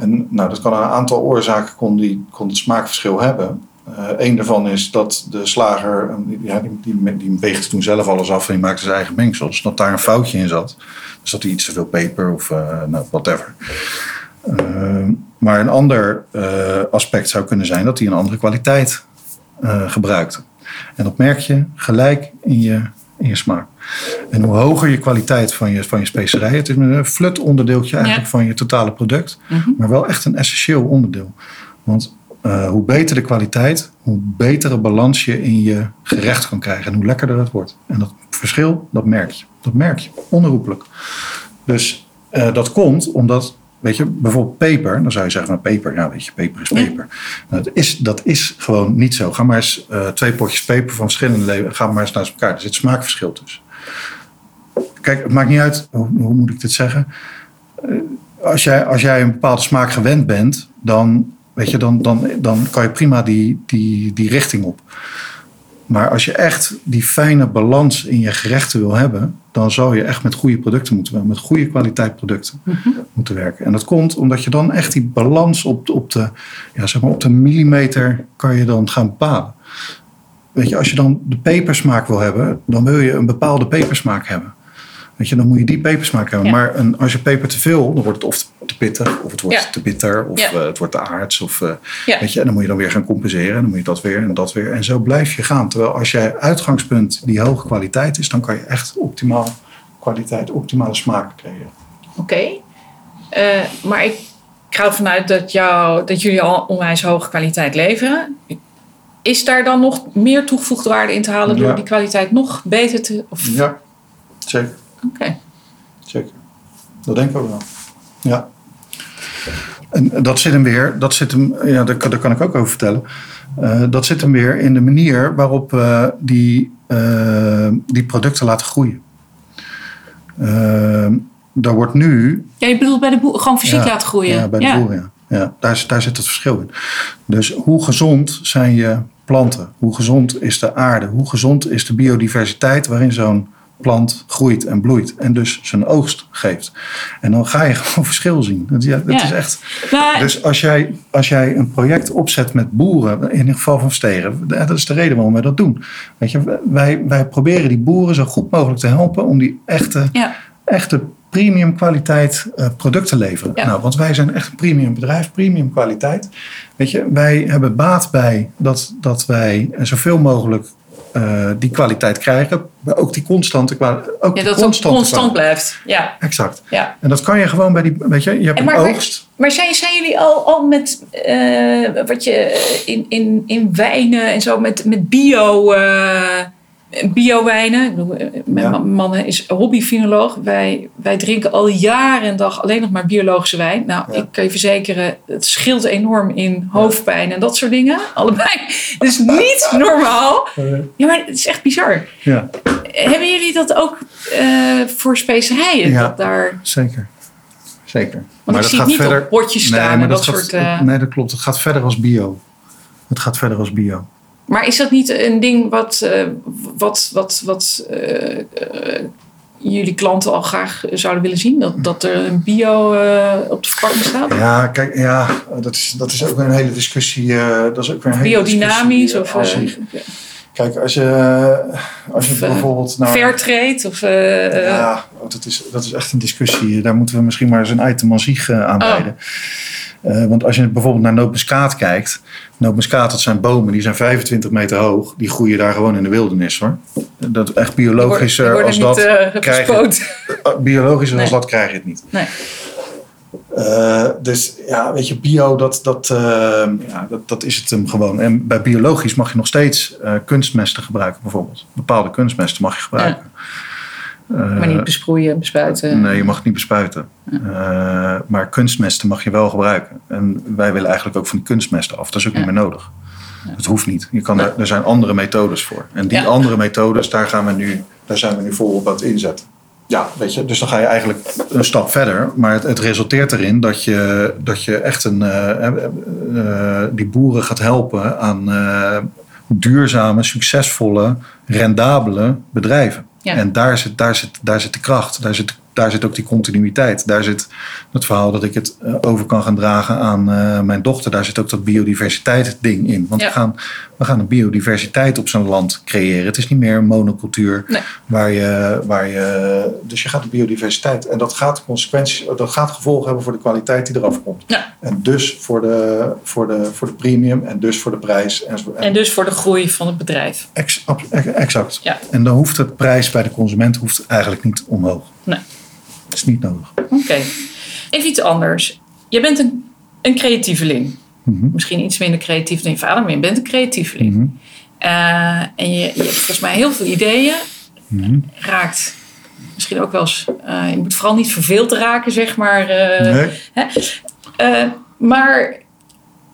En nou, dat kan een aantal oorzaken kon, die, kon het smaakverschil hebben. Uh, een daarvan is dat de slager, ja, die, die, die weegde toen zelf alles af en die maakte zijn eigen mengsels. Dat daar een foutje in zat. Dus dat hij iets te veel peper of uh, nou, whatever. Uh, maar een ander aspect zou kunnen zijn dat hij een andere kwaliteit gebruikte. En dat merk je gelijk in je in je smaak. En hoe hoger je kwaliteit van je, van je specerij, het is een flut onderdeeltje eigenlijk van je totale product, mhm. maar wel echt een essentieel onderdeel. Want uh, hoe beter de kwaliteit, hoe betere balans je in je gerecht kan krijgen en hoe lekkerder het wordt. En dat verschil, dat merk je. Dat merk je, onherroepelijk. Dus uh, dat komt omdat weet je, bijvoorbeeld peper. Dan zou je zeggen, nou peper, ja weet je, peper is peper. Nou, dat, is, dat is gewoon niet zo. Ga maar eens uh, twee potjes peper van verschillende leven, ga maar eens naast elkaar. Er zit smaakverschil tussen. Kijk, het maakt niet uit, hoe, hoe moet ik dit zeggen? Uh, als, jij, als jij een bepaalde smaak gewend bent, dan, weet je, dan, dan, dan kan je prima die, die, die richting op. Maar als je echt die fijne balans in je gerechten wil hebben, dan zou je echt met goede producten moeten werken, met goede kwaliteit producten mm-hmm. moeten werken. En dat komt omdat je dan echt die balans op, op, de, ja, zeg maar op de millimeter kan je dan gaan bepalen. Weet je, als je dan de pepersmaak wil hebben, dan wil je een bepaalde pepersmaak hebben. Weet je, dan moet je die pepersmaak hebben. Maar een, als je peper te veel, dan wordt het of te pittig, of het wordt te bitter, of uh, het wordt te aards. Of, uh, weet je, en dan moet je dan weer gaan compenseren. En dan moet je dat weer en dat weer. En zo blijf je gaan. Terwijl als jij uitgangspunt die hoge kwaliteit is, dan kan je echt optimaal kwaliteit, optimale smaak creëren. Oké. Okay. Uh, maar ik ga ervan uit dat, jou, dat jullie al onwijs hoge kwaliteit leveren. Is daar dan nog meer toegevoegde waarde in te halen door die kwaliteit nog beter te. Of... Ja, zeker. Oké. Okay. Zeker. Dat denk ik ook wel. Ja. En dat zit hem weer, dat zit hem, ja, daar, daar kan ik ook over vertellen. Uh, dat zit hem weer in de manier waarop we die, uh, die producten laten groeien. Uh, daar wordt nu. Ja, je bedoelt bij de boer, gewoon fysiek ja, laten groeien. Ja, bij de ja. boeren, ja. ja daar, daar zit het verschil in. Dus hoe gezond zijn je planten? Hoe gezond is de aarde? Hoe gezond is de biodiversiteit waarin zo'n plant groeit en bloeit en dus zijn oogst geeft. En dan ga je <laughs> gewoon verschil zien. Dat, ja, dat ja. is echt. Maar, dus als jij, als jij een project opzet met boeren, in ieder geval van Steren, dat is de reden waarom wij dat doen. Weet je, wij, wij proberen die boeren zo goed mogelijk te helpen om die echte, ja. echte premium kwaliteit uh, product te leveren. Ja. Nou, want wij zijn echt een premium bedrijf, premium kwaliteit. Weet je, wij hebben baat bij dat, dat wij zoveel mogelijk uh, die kwaliteit krijgen. Maar ook die constante kwaliteit. Ook ja, dat het constant kwaliteit. blijft. Ja. Exact. Ja. En dat kan je gewoon bij die. Weet je, je hebt en maar, een oogst. Maar, maar zijn, zijn jullie al, al met. Uh, wat je in, in, in wijnen en zo. met, met bio. Uh, Biowijnen. Mijn ja. man is hobbyfinoloog. Wij, wij drinken al jaren en dag alleen nog maar biologische wijn. Nou, ja. ik kan je verzekeren, het scheelt enorm in hoofdpijn en dat soort dingen. Allebei. Dus niet <laughs> normaal. Ja, maar het is echt bizar. Ja. Hebben jullie dat ook uh, voor specerijen? Ja, dat daar... zeker. Zeker. Want maar ik zie het niet verder... op bordjes staan nee, en dat, dat soort... Gaat, uh... Nee, dat klopt. Het gaat verder als bio. Het gaat verder als bio. Maar is dat niet een ding wat, uh, wat, wat, wat uh, uh, jullie klanten al graag zouden willen zien? Dat, dat er een bio op de verpakking staat? Ja, kijk, ja, dat is, dat is ook een hele discussie. dat is ook weer een hele biodynamisch of. Kijk, als je, als je of, bijvoorbeeld. Nou, Fairtrade of. ja, dat is, dat is echt een discussie. Daar moeten we misschien maar eens een item aan zich aan wijden. Oh. Uh, want als je bijvoorbeeld naar nootmuskaat kijkt. Nootmuskaat, dat zijn bomen die zijn 25 meter hoog. Die groeien daar gewoon in de wildernis hoor. Dat echt biologischer die worden, die als dat. Uh, krijg je, biologischer nee. als dat krijg je het niet. Nee. Uh, dus ja, weet je, bio, dat, dat, ja, dat, dat is het hem gewoon. En bij biologisch mag je nog steeds kunstmesten gebruiken, bijvoorbeeld. Bepaalde kunstmesten mag je gebruiken. Ja. Maar niet besproeien, bespuiten? Nee, je mag het niet bespuiten. Ja. Uh, maar kunstmesten mag je wel gebruiken. En wij willen eigenlijk ook van die kunstmesten af. Dat is ook ja. niet meer nodig. Ja. Het hoeft niet. Je kan er, er zijn andere methodes voor. En die andere methodes, daar, gaan we nu, daar zijn we nu volop aan het inzetten. Ja, weet je, dus dan ga je eigenlijk een stap verder. Maar het, het resulteert erin dat je, dat je echt een, uh, uh, die boeren gaat helpen aan duurzame, succesvolle, rendabele bedrijven. Ja. En daar zit, daar, zit, daar zit de kracht, daar zit, daar zit ook die continuïteit. Daar zit het verhaal dat ik het over kan gaan dragen aan uh, mijn dochter. Daar zit ook dat biodiversiteit ding in. Want ja. we, gaan, we gaan een biodiversiteit op zo'n land creëren. Het is niet meer een monocultuur. Nee. Waar je, waar je, dus je gaat de biodiversiteit. En dat gaat consequenties, dat gaat gevolgen hebben voor de kwaliteit die eraf komt. Ja. En dus voor de, voor, de, voor de premium en dus voor de prijs. En, en, en dus voor de groei van het bedrijf. Ex, exact. Ja. En dan hoeft het prijs bij de consument hoeft eigenlijk niet omhoog. Nee. Dat is niet nodig. Oké. Okay. Even iets anders. Je bent een, een creatieveling. Mm -hmm. Misschien iets minder creatief dan je vader, maar je bent een creatieveling. Mm -hmm. uh, en je, je, hebt volgens mij heel veel ideeën. Mm -hmm. Raakt misschien ook wel eens. eh, je moet vooral niet verveeld raken, zeg maar. eh, nee? eh, maar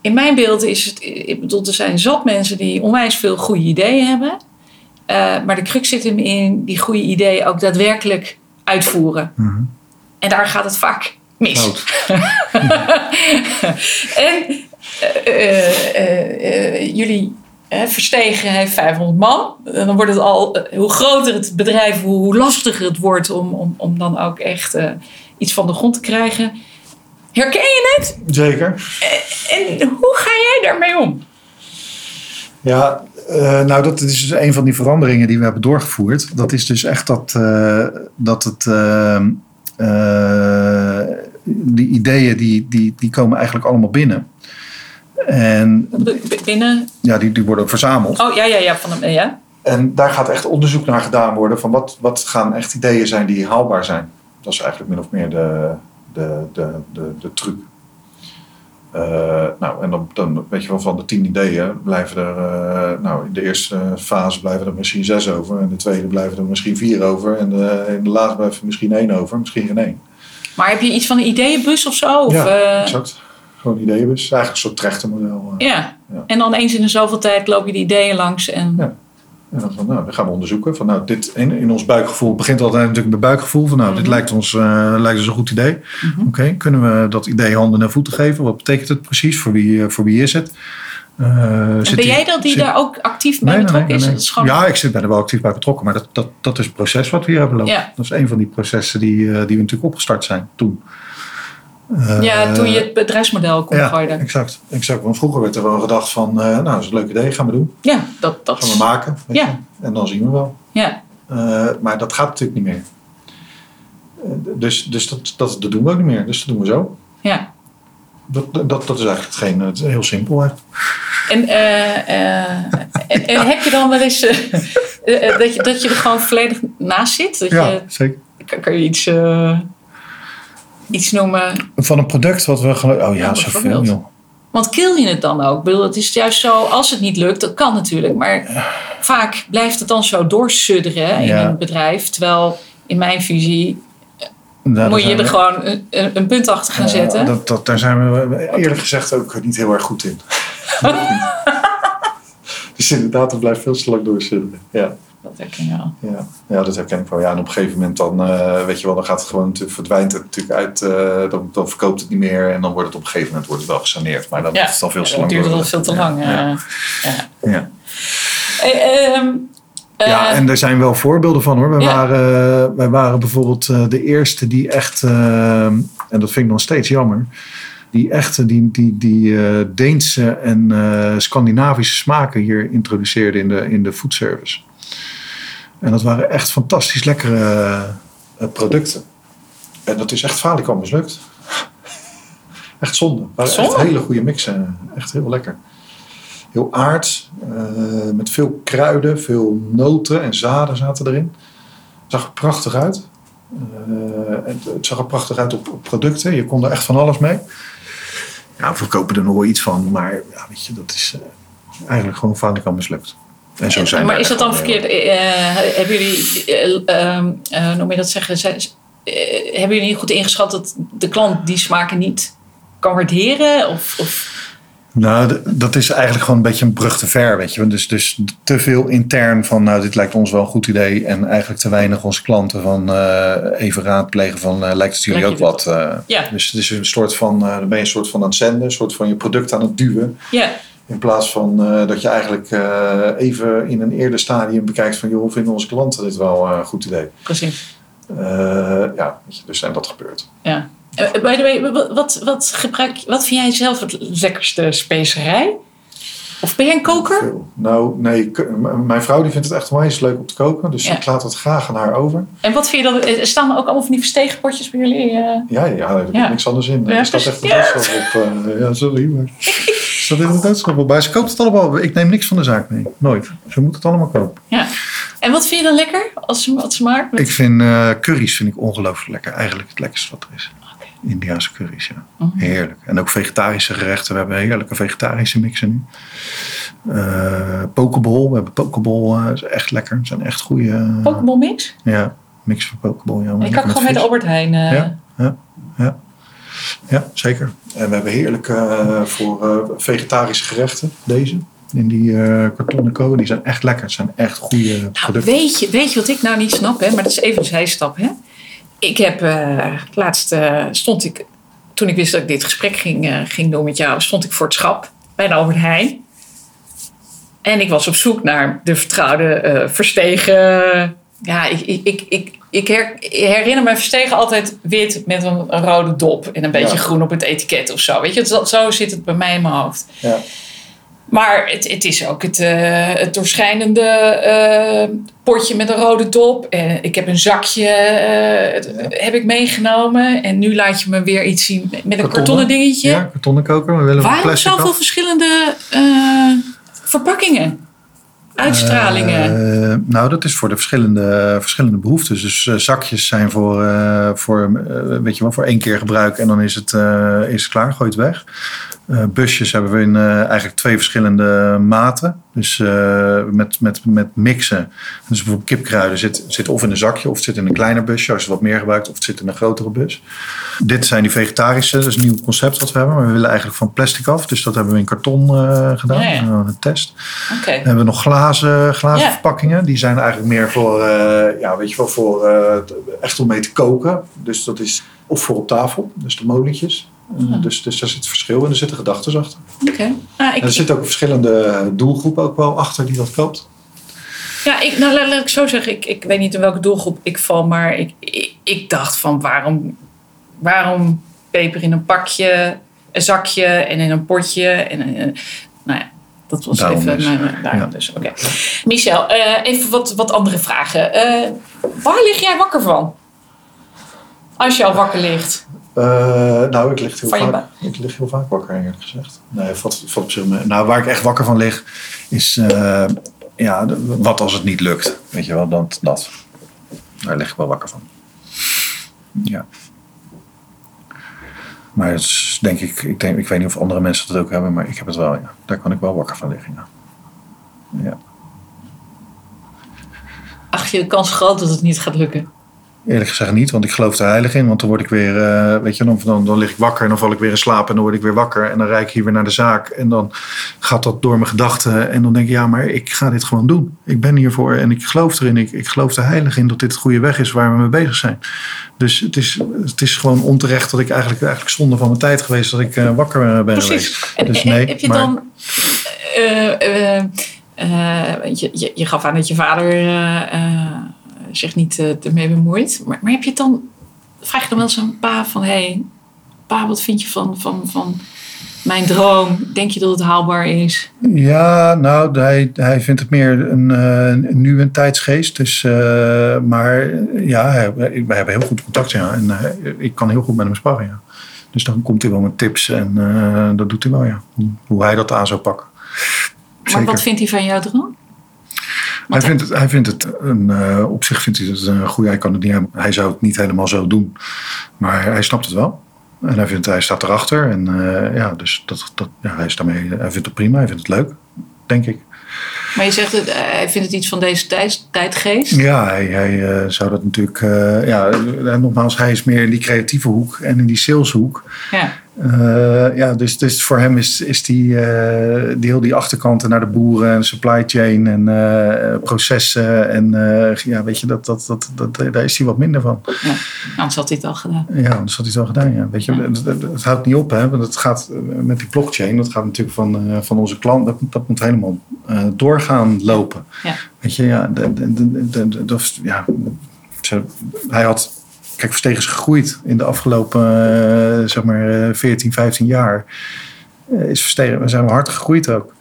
in mijn beeld is het. Ik bedoel, er zijn zat mensen die onwijs veel goede ideeën hebben. Eh, maar de crux zit hem in die goede ideeën ook daadwerkelijk uitvoeren. Mhm. En daar gaat het vaak mis. <laughs> En eh, eh, eh, eh, jullie hè, Verstegen heeft 500 man. En dan wordt het al, eh, hoe groter het bedrijf, hoe, lastiger het wordt om, om, om dan ook echt eh, iets van de grond te krijgen. Herken je het? Zeker. En hoe ga jij daarmee om? Ja, eh, nou dat is dus een van die veranderingen die we hebben doorgevoerd. Dat is dus echt dat, eh, dat het, eh, eh, die ideeën die, die, die komen eigenlijk allemaal binnen. En Binnen. ja, die, die worden verzameld. Oh ja, ja, ja. Van hem, ja. En daar gaat echt onderzoek naar gedaan worden van wat, wat gaan echt ideeën zijn die haalbaar zijn. Dat is eigenlijk min of meer de, de, de, de, de truc. Eh, nou, en dan, dan weet je wel, van de tien ideeën blijven er, eh, nou, in de eerste fase blijven er misschien zes over. En de tweede blijven er misschien vier over. En de, in de laatste blijft er misschien één over, misschien geen één. Maar heb je iets van een ideeënbus of zo? Of, ja, eh, exact. Gewoon ideeënbus. Eigenlijk een soort trechtermodel. eh. ja. Ja. En dan eens in de zoveel tijd loop je die ideeën langs. En, Ja. En dan, van, nou, dan gaan we onderzoeken. Van, nou, dit, in, in ons buikgevoel het begint altijd natuurlijk met buikgevoel. Van, nou, dit Mhm. lijkt ons, eh, lijkt ons een goed idee. Mhm. Oké, kunnen we dat idee handen en voeten geven? Wat betekent het precies? Voor wie, eh, voor wie is het? Ben die- jij dat die zit- daar ook actief bij Nee, betrokken nee, is? nee. Dat is gewoon... Ja, ik zit, er wel actief bij betrokken. Maar dat, dat, dat is het proces wat we hier hebben lopen. Ja. Dat is een van die processen die, die we natuurlijk opgestart zijn toen. Eh, Ja, toen je het bedrijfsmodel kon Ja, gooien. exact, exact. Want vroeger werd er wel gedacht van... eh, nou, dat is een leuk idee, gaan we doen. Ja, dat, dat Gaan we maken. weet Ja. je. En dan zien we wel. Ja, Eh, maar dat gaat natuurlijk niet meer. Eh, dus dus dat, dat, dat doen we ook niet meer. Dus dat doen we zo. ja. Dat, dat, dat is eigenlijk hetgeen. Het heel simpel. Hè? En, eh, eh, en, en heb je dan wel eens eh, eh, eh, dat, je, dat je er gewoon volledig naast zit? Dat Ja, je, zeker. kan, kan je iets, eh, iets noemen? Van een product wat we gewoon... Oh ja, Ja, zoveel joh. Want kill je het dan ook? Ik bedoel, het is juist zo, als het niet lukt, dat kan natuurlijk. Maar vaak blijft het dan zo doorsudderen in Ja. een bedrijf. Terwijl in mijn visie Nou, moet je er we- gewoon een, een punt achter gaan Ja, zetten. dat, dat, daar zijn we eerlijk gezegd ook niet heel erg goed in. <laughs> dus inderdaad, het blijft veel te lang doorsudderen. Ja. Dat herken je wel. Ja, ja, dat herken ik wel. Ja, en op een gegeven moment dan, eh, weet je wel, dan gaat het gewoon, natuurlijk, verdwijnt het natuurlijk uit, eh, dan, dan verkoopt het niet meer en dan wordt het op een gegeven moment wordt het wel gesaneerd. Maar dan Ja, is het al veel te lang. duurt het al veel te Ja, lang. Ja, eh. ja. ja. Eh, ehm, eh, ja, en er zijn wel voorbeelden van hoor. Wij, Ja. waren, wij waren bijvoorbeeld eh, de eerste die echt, en dat vind ik nog steeds jammer, die echt die, die, die eh, Deense en eh, Scandinavische smaken hier introduceerden in de, in de foodservice. En dat waren echt fantastisch lekkere eh, producten. En dat is echt falikant mislukt. <laughs> Echt zonde. Het waren Zonde? echt hele goede mixen. Echt heel lekker. Heel aards. eh, met veel kruiden, veel noten en zaden zaten erin. Het zag er prachtig uit. Eh, het, het zag er prachtig uit op, op producten. Je kon er echt van alles mee. Ja, we verkopen er nog wel iets van. Maar ja, weet je, dat is eh, eigenlijk gewoon falikant mislukt. En zo zijn maar is dat dan verkeerd? Eh, hebben jullie, eh, ehm, eh, noem je dat zeggen, zijn- eh, hebben jullie niet goed ingeschat dat de klant die smaken niet kan waarderen? Of, of Nou, dat is eigenlijk gewoon een beetje een brug te ver, weet je. Dus, dus te veel intern van, nou, dit lijkt ons wel een goed idee. En eigenlijk te weinig onze klanten van eh, even raadplegen van, eh, lijkt het jullie Lijkt ook wat? eh. Ja. Dus het is een soort van, eh, dan ben je een soort van aan het zenden, een soort van je product aan het duwen. ja, In plaats van eh, dat je eigenlijk eh, even in een eerder stadium bekijkt van, joh, vinden onze klanten dit wel eh, een goed idee? precies. Eh, ja, dus en dat gebeurt. Ja. Eh, by the way, wat, wat, wat, gebruik, wat vind jij zelf het lekkerste specerij? Of ben jij een koker? Nou, nee, mijn vrouw die vindt het echt onwijs leuk om te koken. Dus Ja. ik laat het graag aan haar over. En wat vind je dan? eh, Staan er ook allemaal van die versteegpotjes bij jullie? eh? Ja, ja, daar heb Ja. niks anders in. Ja, er staat echt een doodstraf op. eh, ja, sorry, maar... <laughs> Er staat echt een doodstraf op. Maar ze koopt het allemaal. Ik neem niks van de zaak mee. Nooit. Ze moet het allemaal kopen. Ja. En wat vind je dan lekker als ze, wat ze maakt? Met- Ik vind curry's vind ik ongelooflijk lekker. Eigenlijk het lekkerste wat er is. Indiaanse curry's, ja. Mhm. Heerlijk. En ook vegetarische gerechten. We hebben heerlijke vegetarische mixen nu. Eh pokeball. We hebben pokeball. eh, is echt lekker. Het zijn echt goede... Pokémon mix? Ja. Mix van pokeball. Ik kan gewoon met Albert Heijn. Uh... Ja, ja, ja. ja, zeker. En we hebben heerlijk uh, voor vegetarische gerechten, deze. In die uh, kartonnen kolen, die zijn echt lekker. Het zijn echt goede nou, producten. Weet je, weet je wat ik nou niet snap, hè? maar dat is even een zijstap. Hè? Ik heb laatst stond ik, toen ik wist dat ik dit gesprek ging, ging doen met jou, stond ik voor het schap bij de Albert Heijn. En ik was op zoek naar de vertrouwde verstegen. Ja, ik, ik, ik, ik, herinner me verstegen altijd wit met een, rode dop en een beetje groen op het etiket of zo. Weet je, zo, zo zit het bij mij in mijn hoofd. Ja. Maar het, het is ook het, uh, het doorschijnende uh, potje met een rode dop. Uh, ik heb een zakje heb ik meegenomen. En nu laat je me weer iets zien met een kartonnen dingetje. Ja, kartonnen koker. We willen Waarom zoveel verschillende verpakkingen? Uitstralingen? Uh, nou, dat is voor de verschillende, verschillende behoeftes. Dus zakjes zijn voor, voor, weet je wel, voor één keer gebruik en dan is het, is het klaar, gooi het weg. Busjes hebben we in eigenlijk twee verschillende maten. Dus uh, met, met, met mixen. Dus bijvoorbeeld kipkruiden zit, zit of in een zakje of het zit in een kleiner busje als je wat meer gebruikt of het zit in een grotere bus. Dit zijn die vegetarische, dat is een nieuw concept wat we hebben. Maar we willen eigenlijk van plastic af. Dus dat hebben we in karton gedaan. Ja, ja. Een test. Okay. Dan hebben we nog glazen, glazen verpakkingen. Die zijn eigenlijk meer voor, ja, weet je wel, voor echt om mee te koken. Dus dat is of voor op tafel, dus de molentjes. Uh, dus, dus daar zit verschil en er zitten gedachten achter. Oké. Ah, er zitten ook verschillende doelgroepen ook wel achter die dat koopt. Ja, ik, nou, laat, ik zo zeggen. Ik, ik weet niet in welke doelgroep ik val, maar ik, ik, ik dacht van waarom, waarom peper in een pakje, een zakje en in een potje. En, nou ja, dat was daarom even dus. mijn. Daarom ja. dus. Oké. Michel, uh, even wat, wat andere vragen. Uh, waar lig jij wakker van? Als je al wakker ligt. Uh, nou, ik lig, heel vaak, ik lig heel vaak wakker, eerlijk gezegd. Nee, wat, wat op zich, nou, waar ik echt wakker van lig, is uh, ja, wat als het niet lukt. Weet je wel, dan dat. Daar lig ik wel wakker van. Ja. Maar het is, denk ik, ik, denk, ik weet niet of andere mensen dat ook hebben, maar ik heb het wel, ja. Daar kan ik wel wakker van liggen, ja. ja. Ach, je kans groot dat het niet gaat lukken. Eerlijk gezegd niet, want ik geloof er heilig in. Want dan word ik weer, uh, weet je, dan, dan, dan lig ik wakker en dan val ik weer in slaap en dan word ik weer wakker. En dan rijd ik hier weer naar de zaak en dan gaat dat door mijn gedachten. En dan denk ik, ja, maar ik ga dit gewoon doen. Ik ben hiervoor en ik geloof erin. Ik, ik geloof er heilig in dat dit het goede weg is waar we mee bezig zijn. Dus het is, het is gewoon onterecht dat ik eigenlijk, eigenlijk zonde van mijn tijd geweest dat ik uh, wakker ben Precies. geweest. Dus nee, heb je maar, dan... Uh, je, je, je, gaf aan dat je vader zich niet uh, ermee bemoeit. Maar, maar heb je het dan, vraag je dan wel eens aan pa van, hé, hey, pa, wat vind je van, van, van mijn droom? Denk je dat het haalbaar is? Ja, nou, hij, hij vindt het meer een, uh, nu een tijdsgeest. Dus, uh, maar ja, wij hebben heel goed contact. Ja, en ik kan heel goed met hem sparren. Ja. Dus dan komt hij wel met tips en dat doet hij wel, ja. Hoe hij dat aan zou pakken. Maar wat vindt hij van jouw droom? Hij vindt, het, hij vindt het een, uh, op zich vindt hij het een goede. Hij, kan het niet, hij zou het niet helemaal zo doen. Maar hij snapt het wel. En hij, vindt, hij staat erachter. En uh, ja, dus dat, dat, ja, hij, is daarmee, hij vindt het prima. Hij vindt het leuk, denk ik. Maar je zegt, dat hij vindt het iets van deze tijd, tijdgeest? Ja, hij, hij uh, zou dat natuurlijk... Uh, ja, nogmaals, hij is meer in die creatieve hoek en in die saleshoek. Ja. Uh, ja, dus, dus voor hem is, is die, uh, die heel die achterkanten naar de boeren en supply chain en uh, processen. En ja, weet je, dat, dat, dat, dat, daar is hij wat minder van. Ja, anders had hij het al gedaan. Ja, anders had hij het al gedaan. Ja. Weet je, ja. het, het, houdt niet op, hè, want het gaat met die blockchain, dat gaat natuurlijk van, van onze klant, dat, dat moet helemaal doorgaan lopen. Ja. Weet je, ja, de, de, de, de, ja hij had Kijk, Verstegen is gegroeid in de afgelopen uh, zeg maar, 14, 15 jaar. Uh, is Verstegen, we zijn hard gegroeid ook.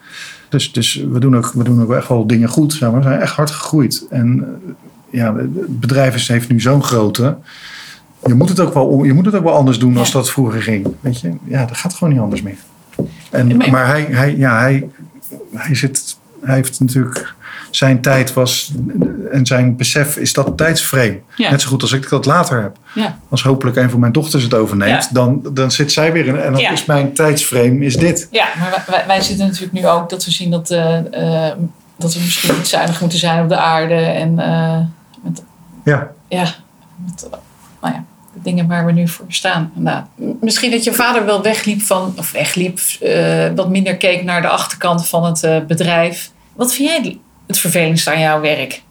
Dus, dus we, doen ook, we doen ook echt wel dingen goed. Zeg maar. We zijn echt hard gegroeid. En ja, het bedrijf is, heeft nu zo'n grote. Je moet, het ook wel, je moet het ook wel anders doen ja. als dat vroeger ging. Weet je? Ja, dat gaat gewoon niet anders meer. En, maar hij, hij, ja, hij, hij, zit, hij heeft natuurlijk zijn tijd was en zijn besef is dat tijdsframe. Ja. Net zo goed als ik dat later heb. Ja. Als hopelijk een van mijn dochters het overneemt, ja. dan, dan zit zij weer in. En dan is mijn tijdsframe is dit. Ja, maar wij, wij, zitten natuurlijk nu ook dat we zien dat, uh, uh, dat we misschien niet zuinig moeten zijn op de aarde. En uh, met Ja. Ja, met, nou ja, de dingen waar we nu voor staan. Nou, misschien dat je vader wel wegliep van, of wegliep, eh, wat minder keek naar de achterkant van het eh, bedrijf. Wat vind jij het vervelendste aan jouw werk?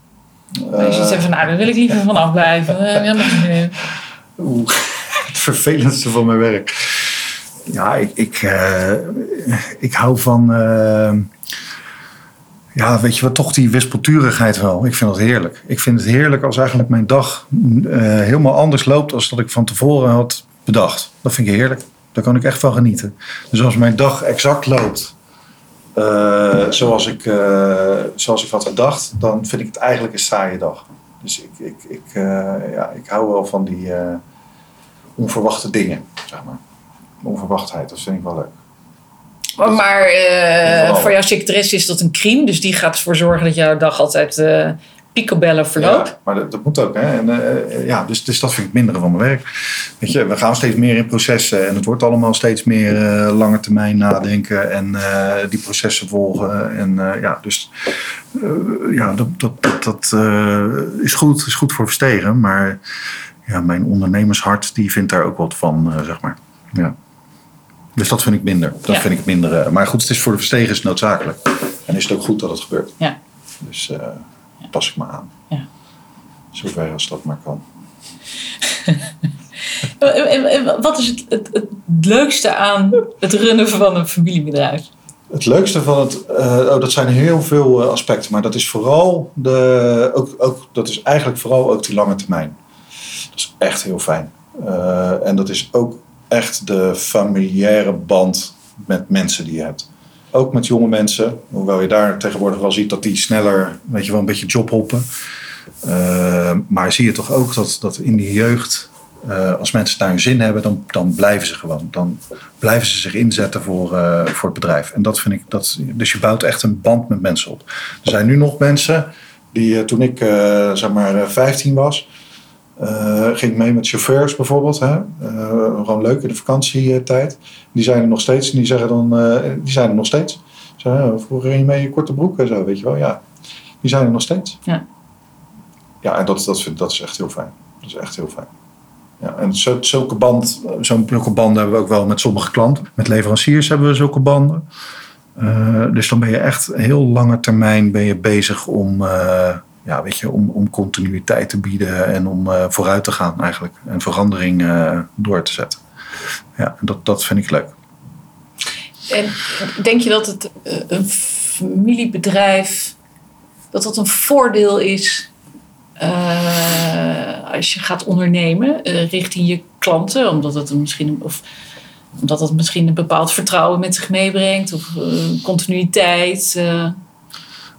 Als je zegt van, nou, daar wil ik liever van afblijven. <laughs> Eh. Oeh, <laughs> het vervelendste van mijn werk. Ja, ik, ik, eh, ik hou van. eh, ja, weet je wat, toch die wispelturigheid wel. Ik vind dat heerlijk. Ik vind het heerlijk als eigenlijk mijn dag eh, helemaal anders loopt als dat ik van tevoren had bedacht. Dat vind ik heerlijk. Daar kan ik echt van genieten. Dus als mijn dag exact loopt eh, zoals, ik, eh, zoals ik had gedacht, dan vind ik het eigenlijk een saaie dag. Dus ik, ik, ik, eh, ja, ik hou wel van die onverwachte dingen, zeg maar. Onverwachtheid, dat vind ik wel leuk. Maar, maar voor jouw secretaresse is dat een crime. Dus die gaat ervoor zorgen dat jouw dag altijd picobello verloopt. Ja, maar dat, dat moet ook. Hè? En, eh, ja, dus, dus dat vind ik minder van mijn werk. Weet je, we gaan steeds meer in processen en het wordt allemaal steeds meer eh lange termijn nadenken en eh, die processen volgen. En eh, ja, dus eh, ja, dat, dat, dat, dat, eh, is, goed, is goed voor verstegen. Maar ja, mijn ondernemershart die vindt daar ook wat van, eh, zeg maar. Ja. Dus dat vind ik minder. Dat Ja. vind ik minder. eh, maar goed, het is voor de verstegen noodzakelijk. En is het ook goed dat het gebeurt. Ja. Dus eh, pas ik me aan. Ja. Zover als dat maar kan. <laughs> Eh, eh, Wat is het, het, het leukste aan het runnen van een familiebedrijf? Het leukste van het, eh, oh, dat zijn heel veel eh, aspecten, maar dat is vooral de, ook, ook, dat is eigenlijk vooral ook die lange termijn. Dat is echt heel fijn. Eh, en dat is ook echt de familiaire band met mensen die je hebt. Ook met jonge mensen, hoewel je daar tegenwoordig wel ziet dat die sneller, weet je wel, een beetje jobhoppen. Eh, maar zie je toch ook dat, dat in die jeugd, eh, als mensen daar hun zin hebben, dan, dan blijven ze gewoon. Dan blijven ze zich inzetten voor, eh, voor het bedrijf. En dat vind ik, dat, dus je bouwt echt een band met mensen op. Er zijn nu nog mensen die, toen ik zeg maar eh, 15 was, eh, ging ik mee met chauffeurs bijvoorbeeld. Hè? Eh, gewoon leuk in de vakantietijd. Die zijn er nog steeds. En die zeggen dan, eh, die zijn er nog steeds. Zo, vroeger ging je mee in korte broek en zo, weet je wel. Ja, die zijn er nog steeds. Ja. Ja, en dat, dat, vind, dat is echt heel fijn. Dat is echt heel fijn. Ja, en zo- zulke, band, zo'n zulke banden hebben we ook wel met sommige klanten. Met leveranciers hebben we zulke banden. Dus dan ben je echt heel lange termijn ben je bezig om, ja, weet je, om, om continuïteit te bieden en om eh, vooruit te gaan eigenlijk. En verandering eh, door te zetten. Ja, dat, dat vind ik leuk. En denk je dat het eh, een familiebedrijf, dat dat een voordeel is als je gaat ondernemen richting je klanten, omdat het misschien of omdat het misschien een bepaald vertrouwen met zich meebrengt of continuïteit.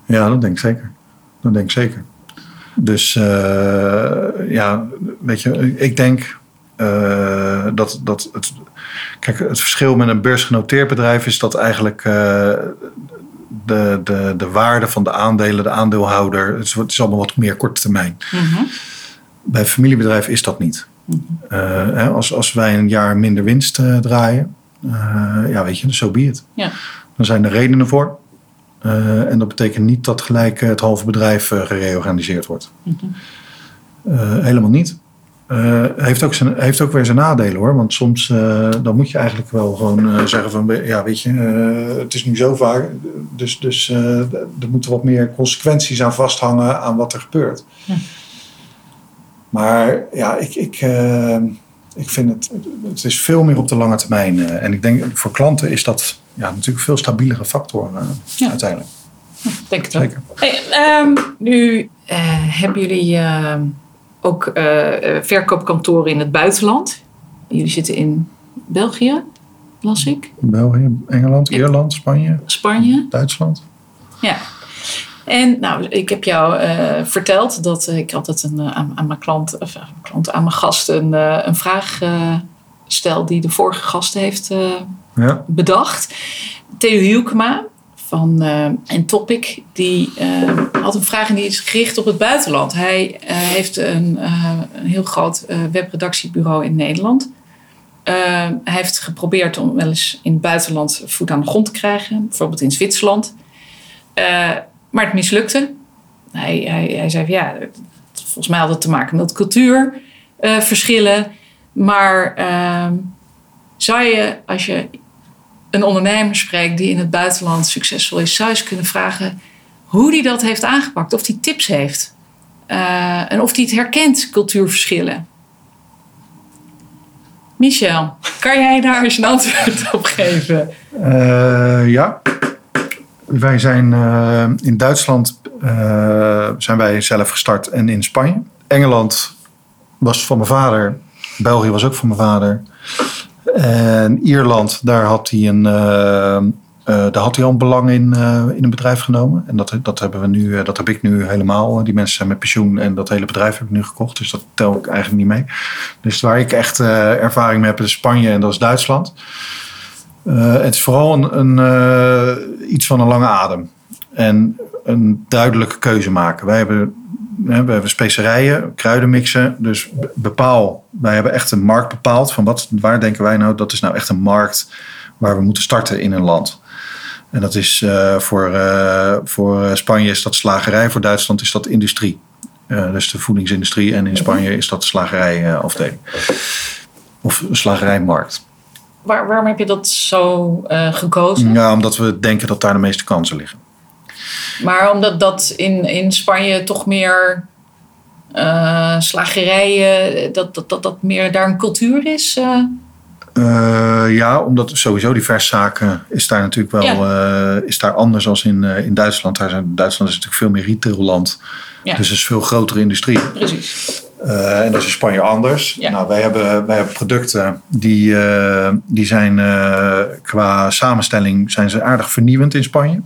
Ja, dat denk ik zeker. Dat denk ik zeker. Dus eh, ja, weet je, ik denk eh, dat, dat het. Kijk, het verschil met een beursgenoteerd bedrijf is dat eigenlijk eh, de, de, de waarde van de aandelen, de aandeelhouder, het is, het is allemaal wat meer korte termijn. Bij een familiebedrijf is dat niet. Hè, als, als wij een jaar minder winst draaien, ja, weet je, zo so be it. Ja. Dan zijn er redenen voor. Eh, en dat betekent niet dat gelijk eh, het halve bedrijf eh, gereorganiseerd wordt. Eh, helemaal niet. Heeft, ook zijn, heeft ook weer zijn nadelen hoor. Want soms dan moet je eigenlijk wel gewoon zeggen van ja weet je, het is nu zo vaak. Dus, dus er moeten wat meer consequenties aan vasthangen aan wat er gebeurt. Ja. Maar ja, ik, ik, ik vind het, het is veel meer op de lange termijn. eh, en ik denk voor klanten is dat ja, natuurlijk een veel stabielere factor eh, Ja. uiteindelijk. Denk het wel. Zeker. Hey, ehm, nu eh, hebben jullie ook verkoopkantoren in het buitenland. Jullie zitten in België, las ik, België, Engeland. Ierland, Spanje, Spanje. Duitsland. Ja. En nou, ik heb jou eh, verteld dat ik altijd een, eh, aan, aan mijn klant, of aan mijn klant, aan mijn gast een, eh, een vraag eh, stel die de vorige gast heeft eh, Ja. bedacht. Theo Hielkema van eh en Topic, die eh, had een vraag en die is gericht op het buitenland. Hij eh, heeft een, eh, een heel groot eh, webredactiebureau in Nederland. Eh, hij heeft geprobeerd om wel eens in het buitenland voet aan de grond te krijgen, bijvoorbeeld in Zwitserland. Eh, maar het mislukte. Hij, hij, hij zei: Ja, volgens mij had het te maken met cultuurverschillen. maar ehm, zou je, als je een ondernemer spreekt die in het buitenland succesvol is, zou je kunnen vragen hoe die dat heeft aangepakt, of die tips heeft. Eh, en of die het herkent, cultuurverschillen. Michel, kan jij daar eens een antwoord op geven? Uh, ja. Wij zijn uh, in Duitsland uh, zijn wij zelf gestart en in Spanje. Engeland was van mijn vader. België was ook van mijn vader. En Ierland, daar had hij een, uh, daar had hij al een belang in, in een bedrijf genomen. En dat, dat, hebben we nu, dat heb ik nu helemaal. Die mensen zijn met pensioen en dat hele bedrijf heb ik nu gekocht. Dus dat tel ik eigenlijk niet mee. Dus waar ik echt ervaring mee heb is Spanje en dat is Duitsland. Het is vooral een, een iets van een lange adem. En een duidelijke keuze maken. Wij hebben, we hebben specerijen, kruidenmixen. Dus bepaal, wij hebben echt een markt bepaald. Van wat, waar denken wij nou, dat is nou echt een markt waar we moeten starten in een land. En dat is uh, voor, uh, voor Spanje is dat slagerij, voor Duitsland is dat industrie. Uh, dus de voedingsindustrie en in Spanje is dat de slagerijafdeling. of slagerijmarkt. Waar, waarom heb je dat zo gekozen? Ja, omdat we denken dat daar de meeste kansen liggen. Maar omdat dat in, in Spanje toch meer slagerijen, dat, dat, dat, dat meer daar een cultuur is? Uh, ja, omdat sowieso die verszaken is daar natuurlijk wel ja. is daar anders dan in, in Duitsland. Daar zijn, Duitsland is natuurlijk veel meer retailland. Ja. Dus het is veel grotere industrie. Precies. En dat is in Spanje anders. Ja. Nou, wij, hebben, wij hebben producten die, die zijn qua samenstelling zijn ze aardig vernieuwend in Spanje.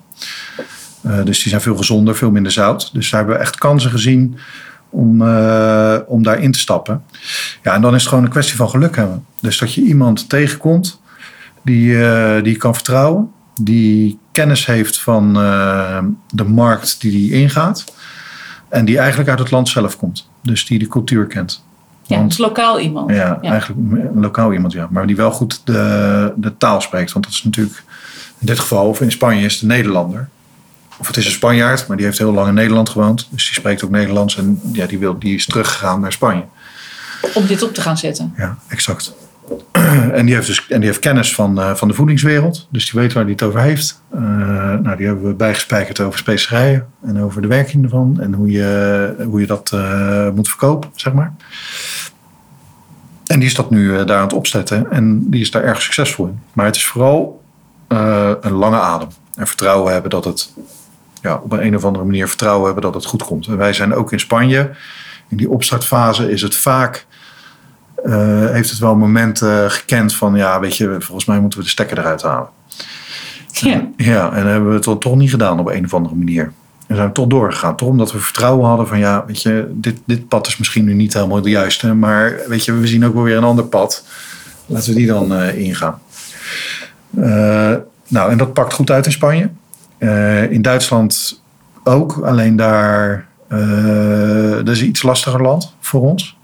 dus die zijn veel gezonder, veel minder zout. Dus daar hebben we echt kansen gezien om, om daarin te stappen. Ja, en dan is het gewoon een kwestie van geluk hebben. Dus dat je iemand tegenkomt die, die je kan vertrouwen, die kennis heeft van de markt die die ingaat en die eigenlijk uit het land zelf komt. Dus die de cultuur kent. Ja, want, dus lokaal iemand. Ja, ja, eigenlijk lokaal iemand, ja. Maar die wel goed de, de taal spreekt. Want dat is natuurlijk in dit geval, of in Spanje, is de Nederlander. Of het is een Spanjaard, maar die heeft heel lang in Nederland gewoond. Dus die spreekt ook Nederlands. En ja, die, wil, die is teruggegaan naar Spanje. Om dit op te gaan zetten? Ja, exact. <clears throat> En die heeft, dus, en die heeft kennis van, uh, van de voedingswereld. Dus die weet waar hij het over heeft. Uh, nou, die hebben we bijgespijkerd over specerijen. En over de werking ervan. En hoe je, hoe je dat uh, moet verkopen, zeg maar. En die is dat nu daar aan het opzetten. En die is daar erg succesvol in. Maar het is vooral een lange adem. En vertrouwen hebben dat het ja, op een, een of andere manier vertrouwen hebben dat het goed komt. En wij zijn ook in Spanje. In die opstartfase is het vaak. Uh, heeft het wel momenten gekend van ja, weet je, volgens mij moeten we de stekker eruit halen. Ja. ja, en hebben we het toch, toch niet gedaan op een of andere manier. En zijn we toch doorgegaan. Toch omdat we vertrouwen hadden van ja, weet je, dit, dit pad is misschien nu niet helemaal de juiste. Maar weet je, we zien ook wel weer een ander pad. Laten we die dan uh, ingaan. Uh, nou, en dat pakt goed uit in Spanje. Uh, in Duitsland ook, alleen daar dat is een iets lastiger land voor ons.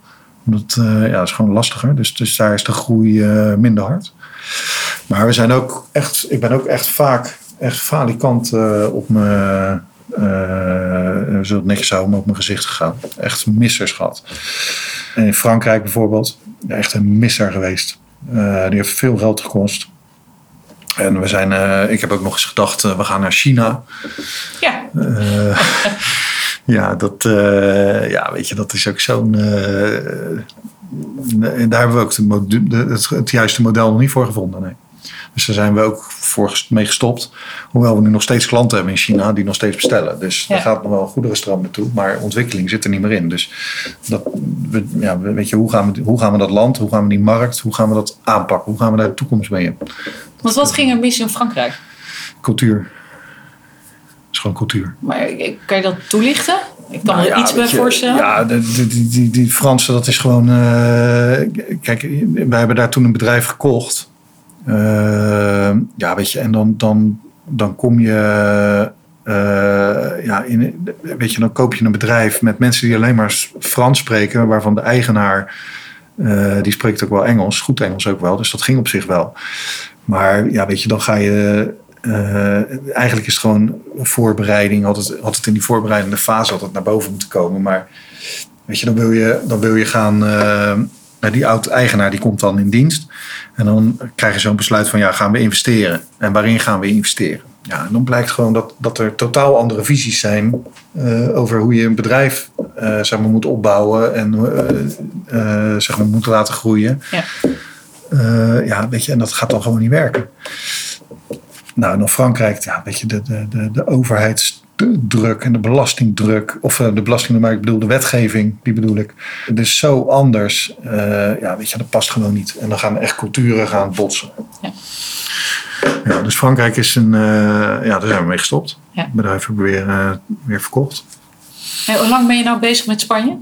Omdat, uh, ja, is gewoon lastiger. Dus, dus daar is de groei minder hard. Maar we zijn ook echt, ik ben ook echt vaak echt falikant op mijn, uh, zo netjes houden, op mijn gezicht gegaan. Echt missers gehad. En in Frankrijk bijvoorbeeld, echt een misser geweest. die heeft veel geld gekost. En we zijn, ik heb ook nog eens gedacht, we gaan naar China. Ja. <laughs> Uh, ja, dat, ja, weet je, dat is ook zo'n. daar hebben we ook de, het, het, juiste model nog niet voor gevonden. Nee. Dus daar zijn we ook voor mee gestopt. Hoewel we nu nog steeds klanten hebben in China die nog steeds bestellen. Dus ja. daar gaat nog wel een goederenstroom naartoe. Maar ontwikkeling zit er niet meer in. Dus dat, ja, weet je, hoe, gaan we, hoe gaan we dat land, hoe gaan we die markt, hoe gaan we dat aanpakken? Hoe gaan we daar de toekomst mee in? Want wat ging er mis in Frankrijk? Cultuur. Is gewoon cultuur. Maar kan je dat toelichten? Ik kan nou, er ja, iets bij voorstellen. Ja, die, die, die, die Fransen, dat is gewoon. Uh, kijk, wij hebben daar toen een bedrijf gekocht. Uh, ja, weet je, en dan, dan, dan kom je. Uh, ja, in, weet je, dan koop je een bedrijf met mensen die alleen maar Frans spreken, waarvan de eigenaar. die spreekt ook wel Engels, goed Engels ook wel, dus dat ging op zich wel. Maar ja, weet je, dan ga je. Uh, eigenlijk is het gewoon voorbereiding. Had het, had het in die voorbereidende fase altijd naar boven moeten komen. Maar Weet je, dan wil je, dan wil je gaan. eh, die oud-eigenaar die komt dan in dienst. En dan krijg je zo'n besluit van ja, gaan we investeren? En waarin gaan we investeren? Ja, en dan blijkt gewoon dat, dat er totaal andere visies zijn eh, over hoe je een bedrijf eh, zeg maar, moet opbouwen en eh, eh, zeg maar, moet laten groeien. Ja. Eh, ja, weet je, en dat gaat dan gewoon niet werken. Nou, en dan Frankrijk, ja, weet je, de, de, de, de overheidsdruk en de belastingdruk, of eh, de belasting, maar ik bedoel de wetgeving, die bedoel ik. Het is zo anders, eh, ja, weet je, dat past gewoon niet. En dan gaan echt culturen gaan botsen. Ja. Ja, dus Frankrijk is een, eh, ja, daar zijn we mee gestopt. Ja. Het bedrijf hebben we weer, weer verkocht. Hey, hoe lang ben je nou bezig met Spanje?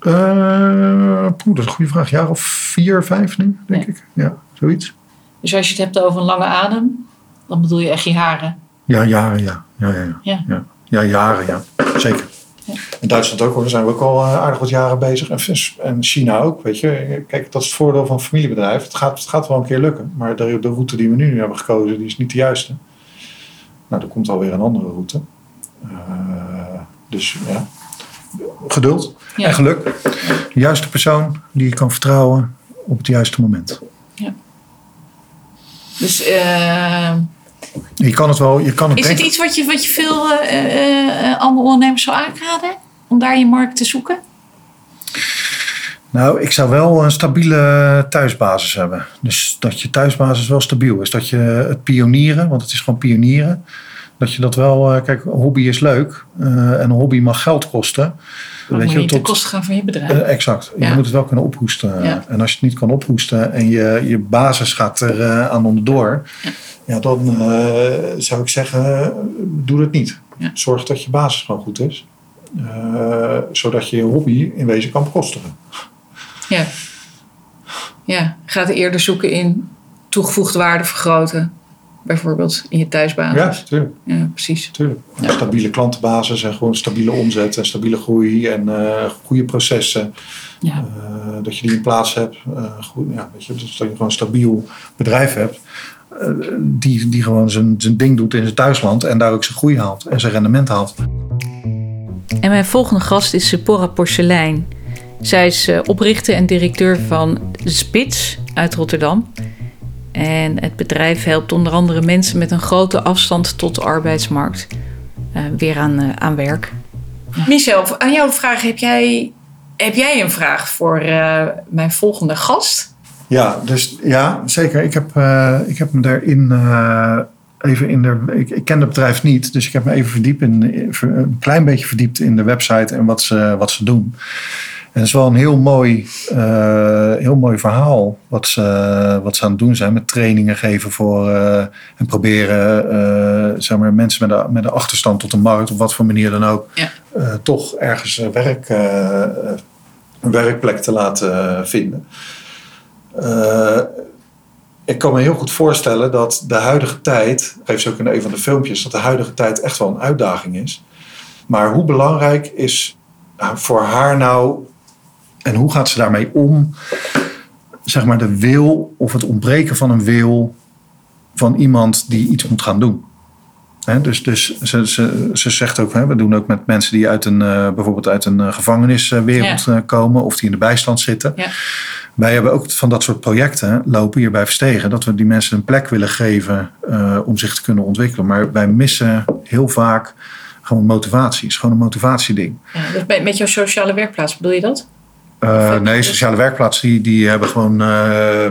Poeh, dat is een goede vraag. Jaar of vier, vijf nu, denk Ja. ik. Ja, zoiets. Dus als je het hebt over een lange adem, dan bedoel je echt je haren. Ja, jaren, ja. Ja, ja, ja. Ja. ja. ja jaren, ja. Zeker. Ja. In Duitsland ook, hoor. Daar zijn we ook al eh, aardig wat jaren bezig. En, China ook, weet je. Kijk, dat is het voordeel van een familiebedrijf. Het gaat, het gaat wel een keer lukken. Maar de, de route die we nu hebben gekozen, die is niet de juiste. Nou, er komt alweer een andere route. Eh, dus ja, geduld Ja. en geluk. De juiste persoon die je kan vertrouwen op het juiste moment. Dus eh, Je kan het wel, je kan het is het iets wat je, wat je veel eh, andere ondernemers zou aanraden? Om daar je markt te zoeken? Nou, ik zou wel een stabiele thuisbasis hebben. Dus dat je thuisbasis wel stabiel is. Dat je het pionieren, want het is gewoon pionieren. Dat je dat wel, kijk, een hobby is leuk. en een hobby mag geld kosten. Dan moet je niet ten koste gaan van je bedrijf. Eh, exact. Ja. Je moet het wel kunnen ophoesten. Ja. En als je het niet kan ophoesten en je, je basis gaat er eh, aan onderdoor. Ja, dan eh, zou ik zeggen, doe dat niet. Zorg dat je basis gewoon goed is. Zodat je je hobby in wezen kan bekostigen. Ja. ja. Ga het eerder zoeken in toegevoegde waarde vergroten. Bijvoorbeeld in je Ja, thuisbasis. natuurlijk. Ja, precies. Tuurlijk. Een stabiele klantenbasis en gewoon stabiele omzet en stabiele groei en eh, goede processen. Ja. Eh, dat je die in plaats hebt. Eh, goed, ja, weet je, dus dat je gewoon een stabiel bedrijf hebt. die, die gewoon zijn, zijn ding doet in zijn thuisland en daar ook zijn groei haalt en zijn rendement haalt. En mijn volgende gast is Sephora Porselein. Zij is oprichter en directeur van Spits uit Rotterdam. En het bedrijf helpt onder andere mensen met een grote afstand tot de arbeidsmarkt eh, weer aan, eh, aan werk. Michel, aan jou de vraag: heb jij, heb jij een vraag voor eh, mijn volgende gast? Ja, dus ja, zeker. Ik heb, eh, ik heb me daarin eh, even in de. Ik, ik ken het bedrijf niet, dus ik heb me even verdiept in, een klein beetje verdiept in de website en wat ze, wat ze doen. En het is wel een heel mooi, eh, heel mooi verhaal wat ze, wat ze aan het doen zijn met trainingen geven voor eh, en proberen eh, zeg maar, mensen met een, met een achterstand tot de markt, op wat voor manier dan ook, Ja. toch ergens werk, een werkplek te laten vinden. Ik kan me heel goed voorstellen dat de huidige tijd, geef ze ook in een van de filmpjes, dat de huidige tijd echt wel een uitdaging is. Maar hoe belangrijk is voor haar nou en hoe gaat ze daarmee om? Zeg maar de wil of het ontbreken van een wil van iemand die iets moet gaan doen. Dus dus ze, ze, ze zegt ook, we doen ook met mensen die uit een, eh, bijvoorbeeld uit een eh, gevangeniswereld eh, komen of die in de bijstand zitten. Ja. Wij hebben ook van dat soort projecten lopen hier bij Verstegen. Dat we die mensen een plek willen geven om zich te kunnen ontwikkelen. Maar wij missen heel vaak gewoon motivatie. Het is gewoon een motivatieding. Ja, dus met jouw sociale werkplaats, bedoel je dat? Uh, nee, sociale werkplaatsen die, die hebben gewoon. Uh,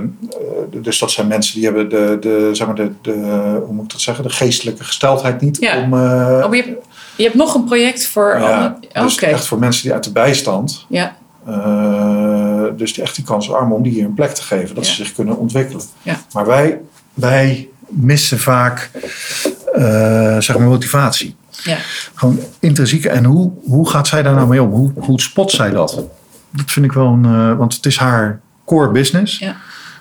dus dat zijn mensen die hebben de, de, zeg maar de, de, hoe moet ik dat zeggen, de geestelijke gesteldheid niet. Ja. Om, uh, oh, je, hebt, je hebt nog een project voor. ja, andere... dus okay. echt voor mensen die uit de bijstand. Ja. Dus die echt die kansarmen om die hier een plek te geven, dat Ja. ze zich kunnen ontwikkelen. Ja. Maar wij, wij missen vaak zeg maar motivatie. Ja. Gewoon intrinsieke. En hoe, hoe gaat zij daar nou mee om? Hoe, hoe spot zij dat? Dat vind ik wel een. Uh, want het is haar core business. Ja.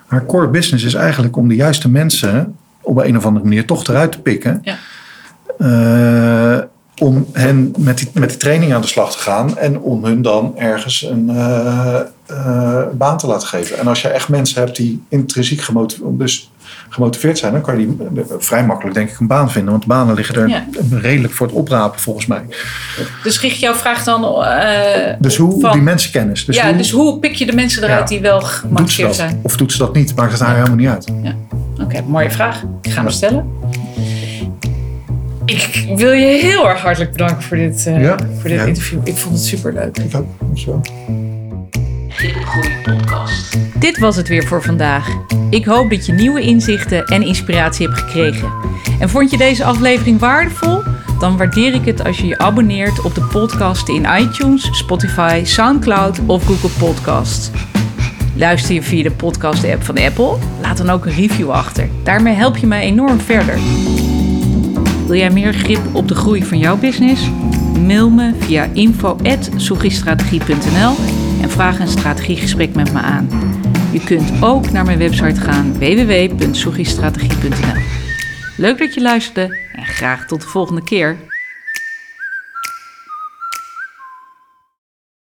Haar core business is eigenlijk om de juiste mensen op een of andere manier toch eruit te pikken. Ja. Uh, om hen met die, met die training aan de slag te gaan en om hun dan ergens een uh, uh, baan te laten geven. En als je echt mensen hebt die intrinsiek gemotiveerd, dus gemotiveerd zijn, dan kan je die vrij makkelijk denk ik een baan vinden. Want banen liggen er ja. redelijk voor het oprapen volgens mij. Dus richt jouw vraag dan... Uh, dus hoe van, die mensenkennis. Dus ja, hoe, dus hoe pik je de mensen eruit ja, die wel gemotiveerd zijn? Of doet ze dat niet? Maakt het daar helemaal niet uit. Ja. Oké, okay, mooie vraag. Ik ga hem stellen. Ik wil je heel erg hartelijk bedanken voor dit, uh, ja? voor dit interview. Ik vond het super leuk. Ik ook, dankjewel. Podcast. Dit was het weer voor vandaag. Ik hoop dat je nieuwe inzichten en inspiratie hebt gekregen. En vond je deze aflevering waardevol? Dan waardeer ik het als je je abonneert op de podcast in iTunes, Spotify, SoundCloud of Google Podcasts. Luister je via de podcast-app van Apple? Laat dan ook een review achter. Daarmee help je mij enorm verder. Wil jij meer grip op de groei van jouw business? Mail me via info.soegistrategie.nl en vraag een strategiegesprek met me aan. Je kunt ook naar mijn website gaan www.soegistrategie.nl. Leuk dat je luisterde en graag tot de volgende keer.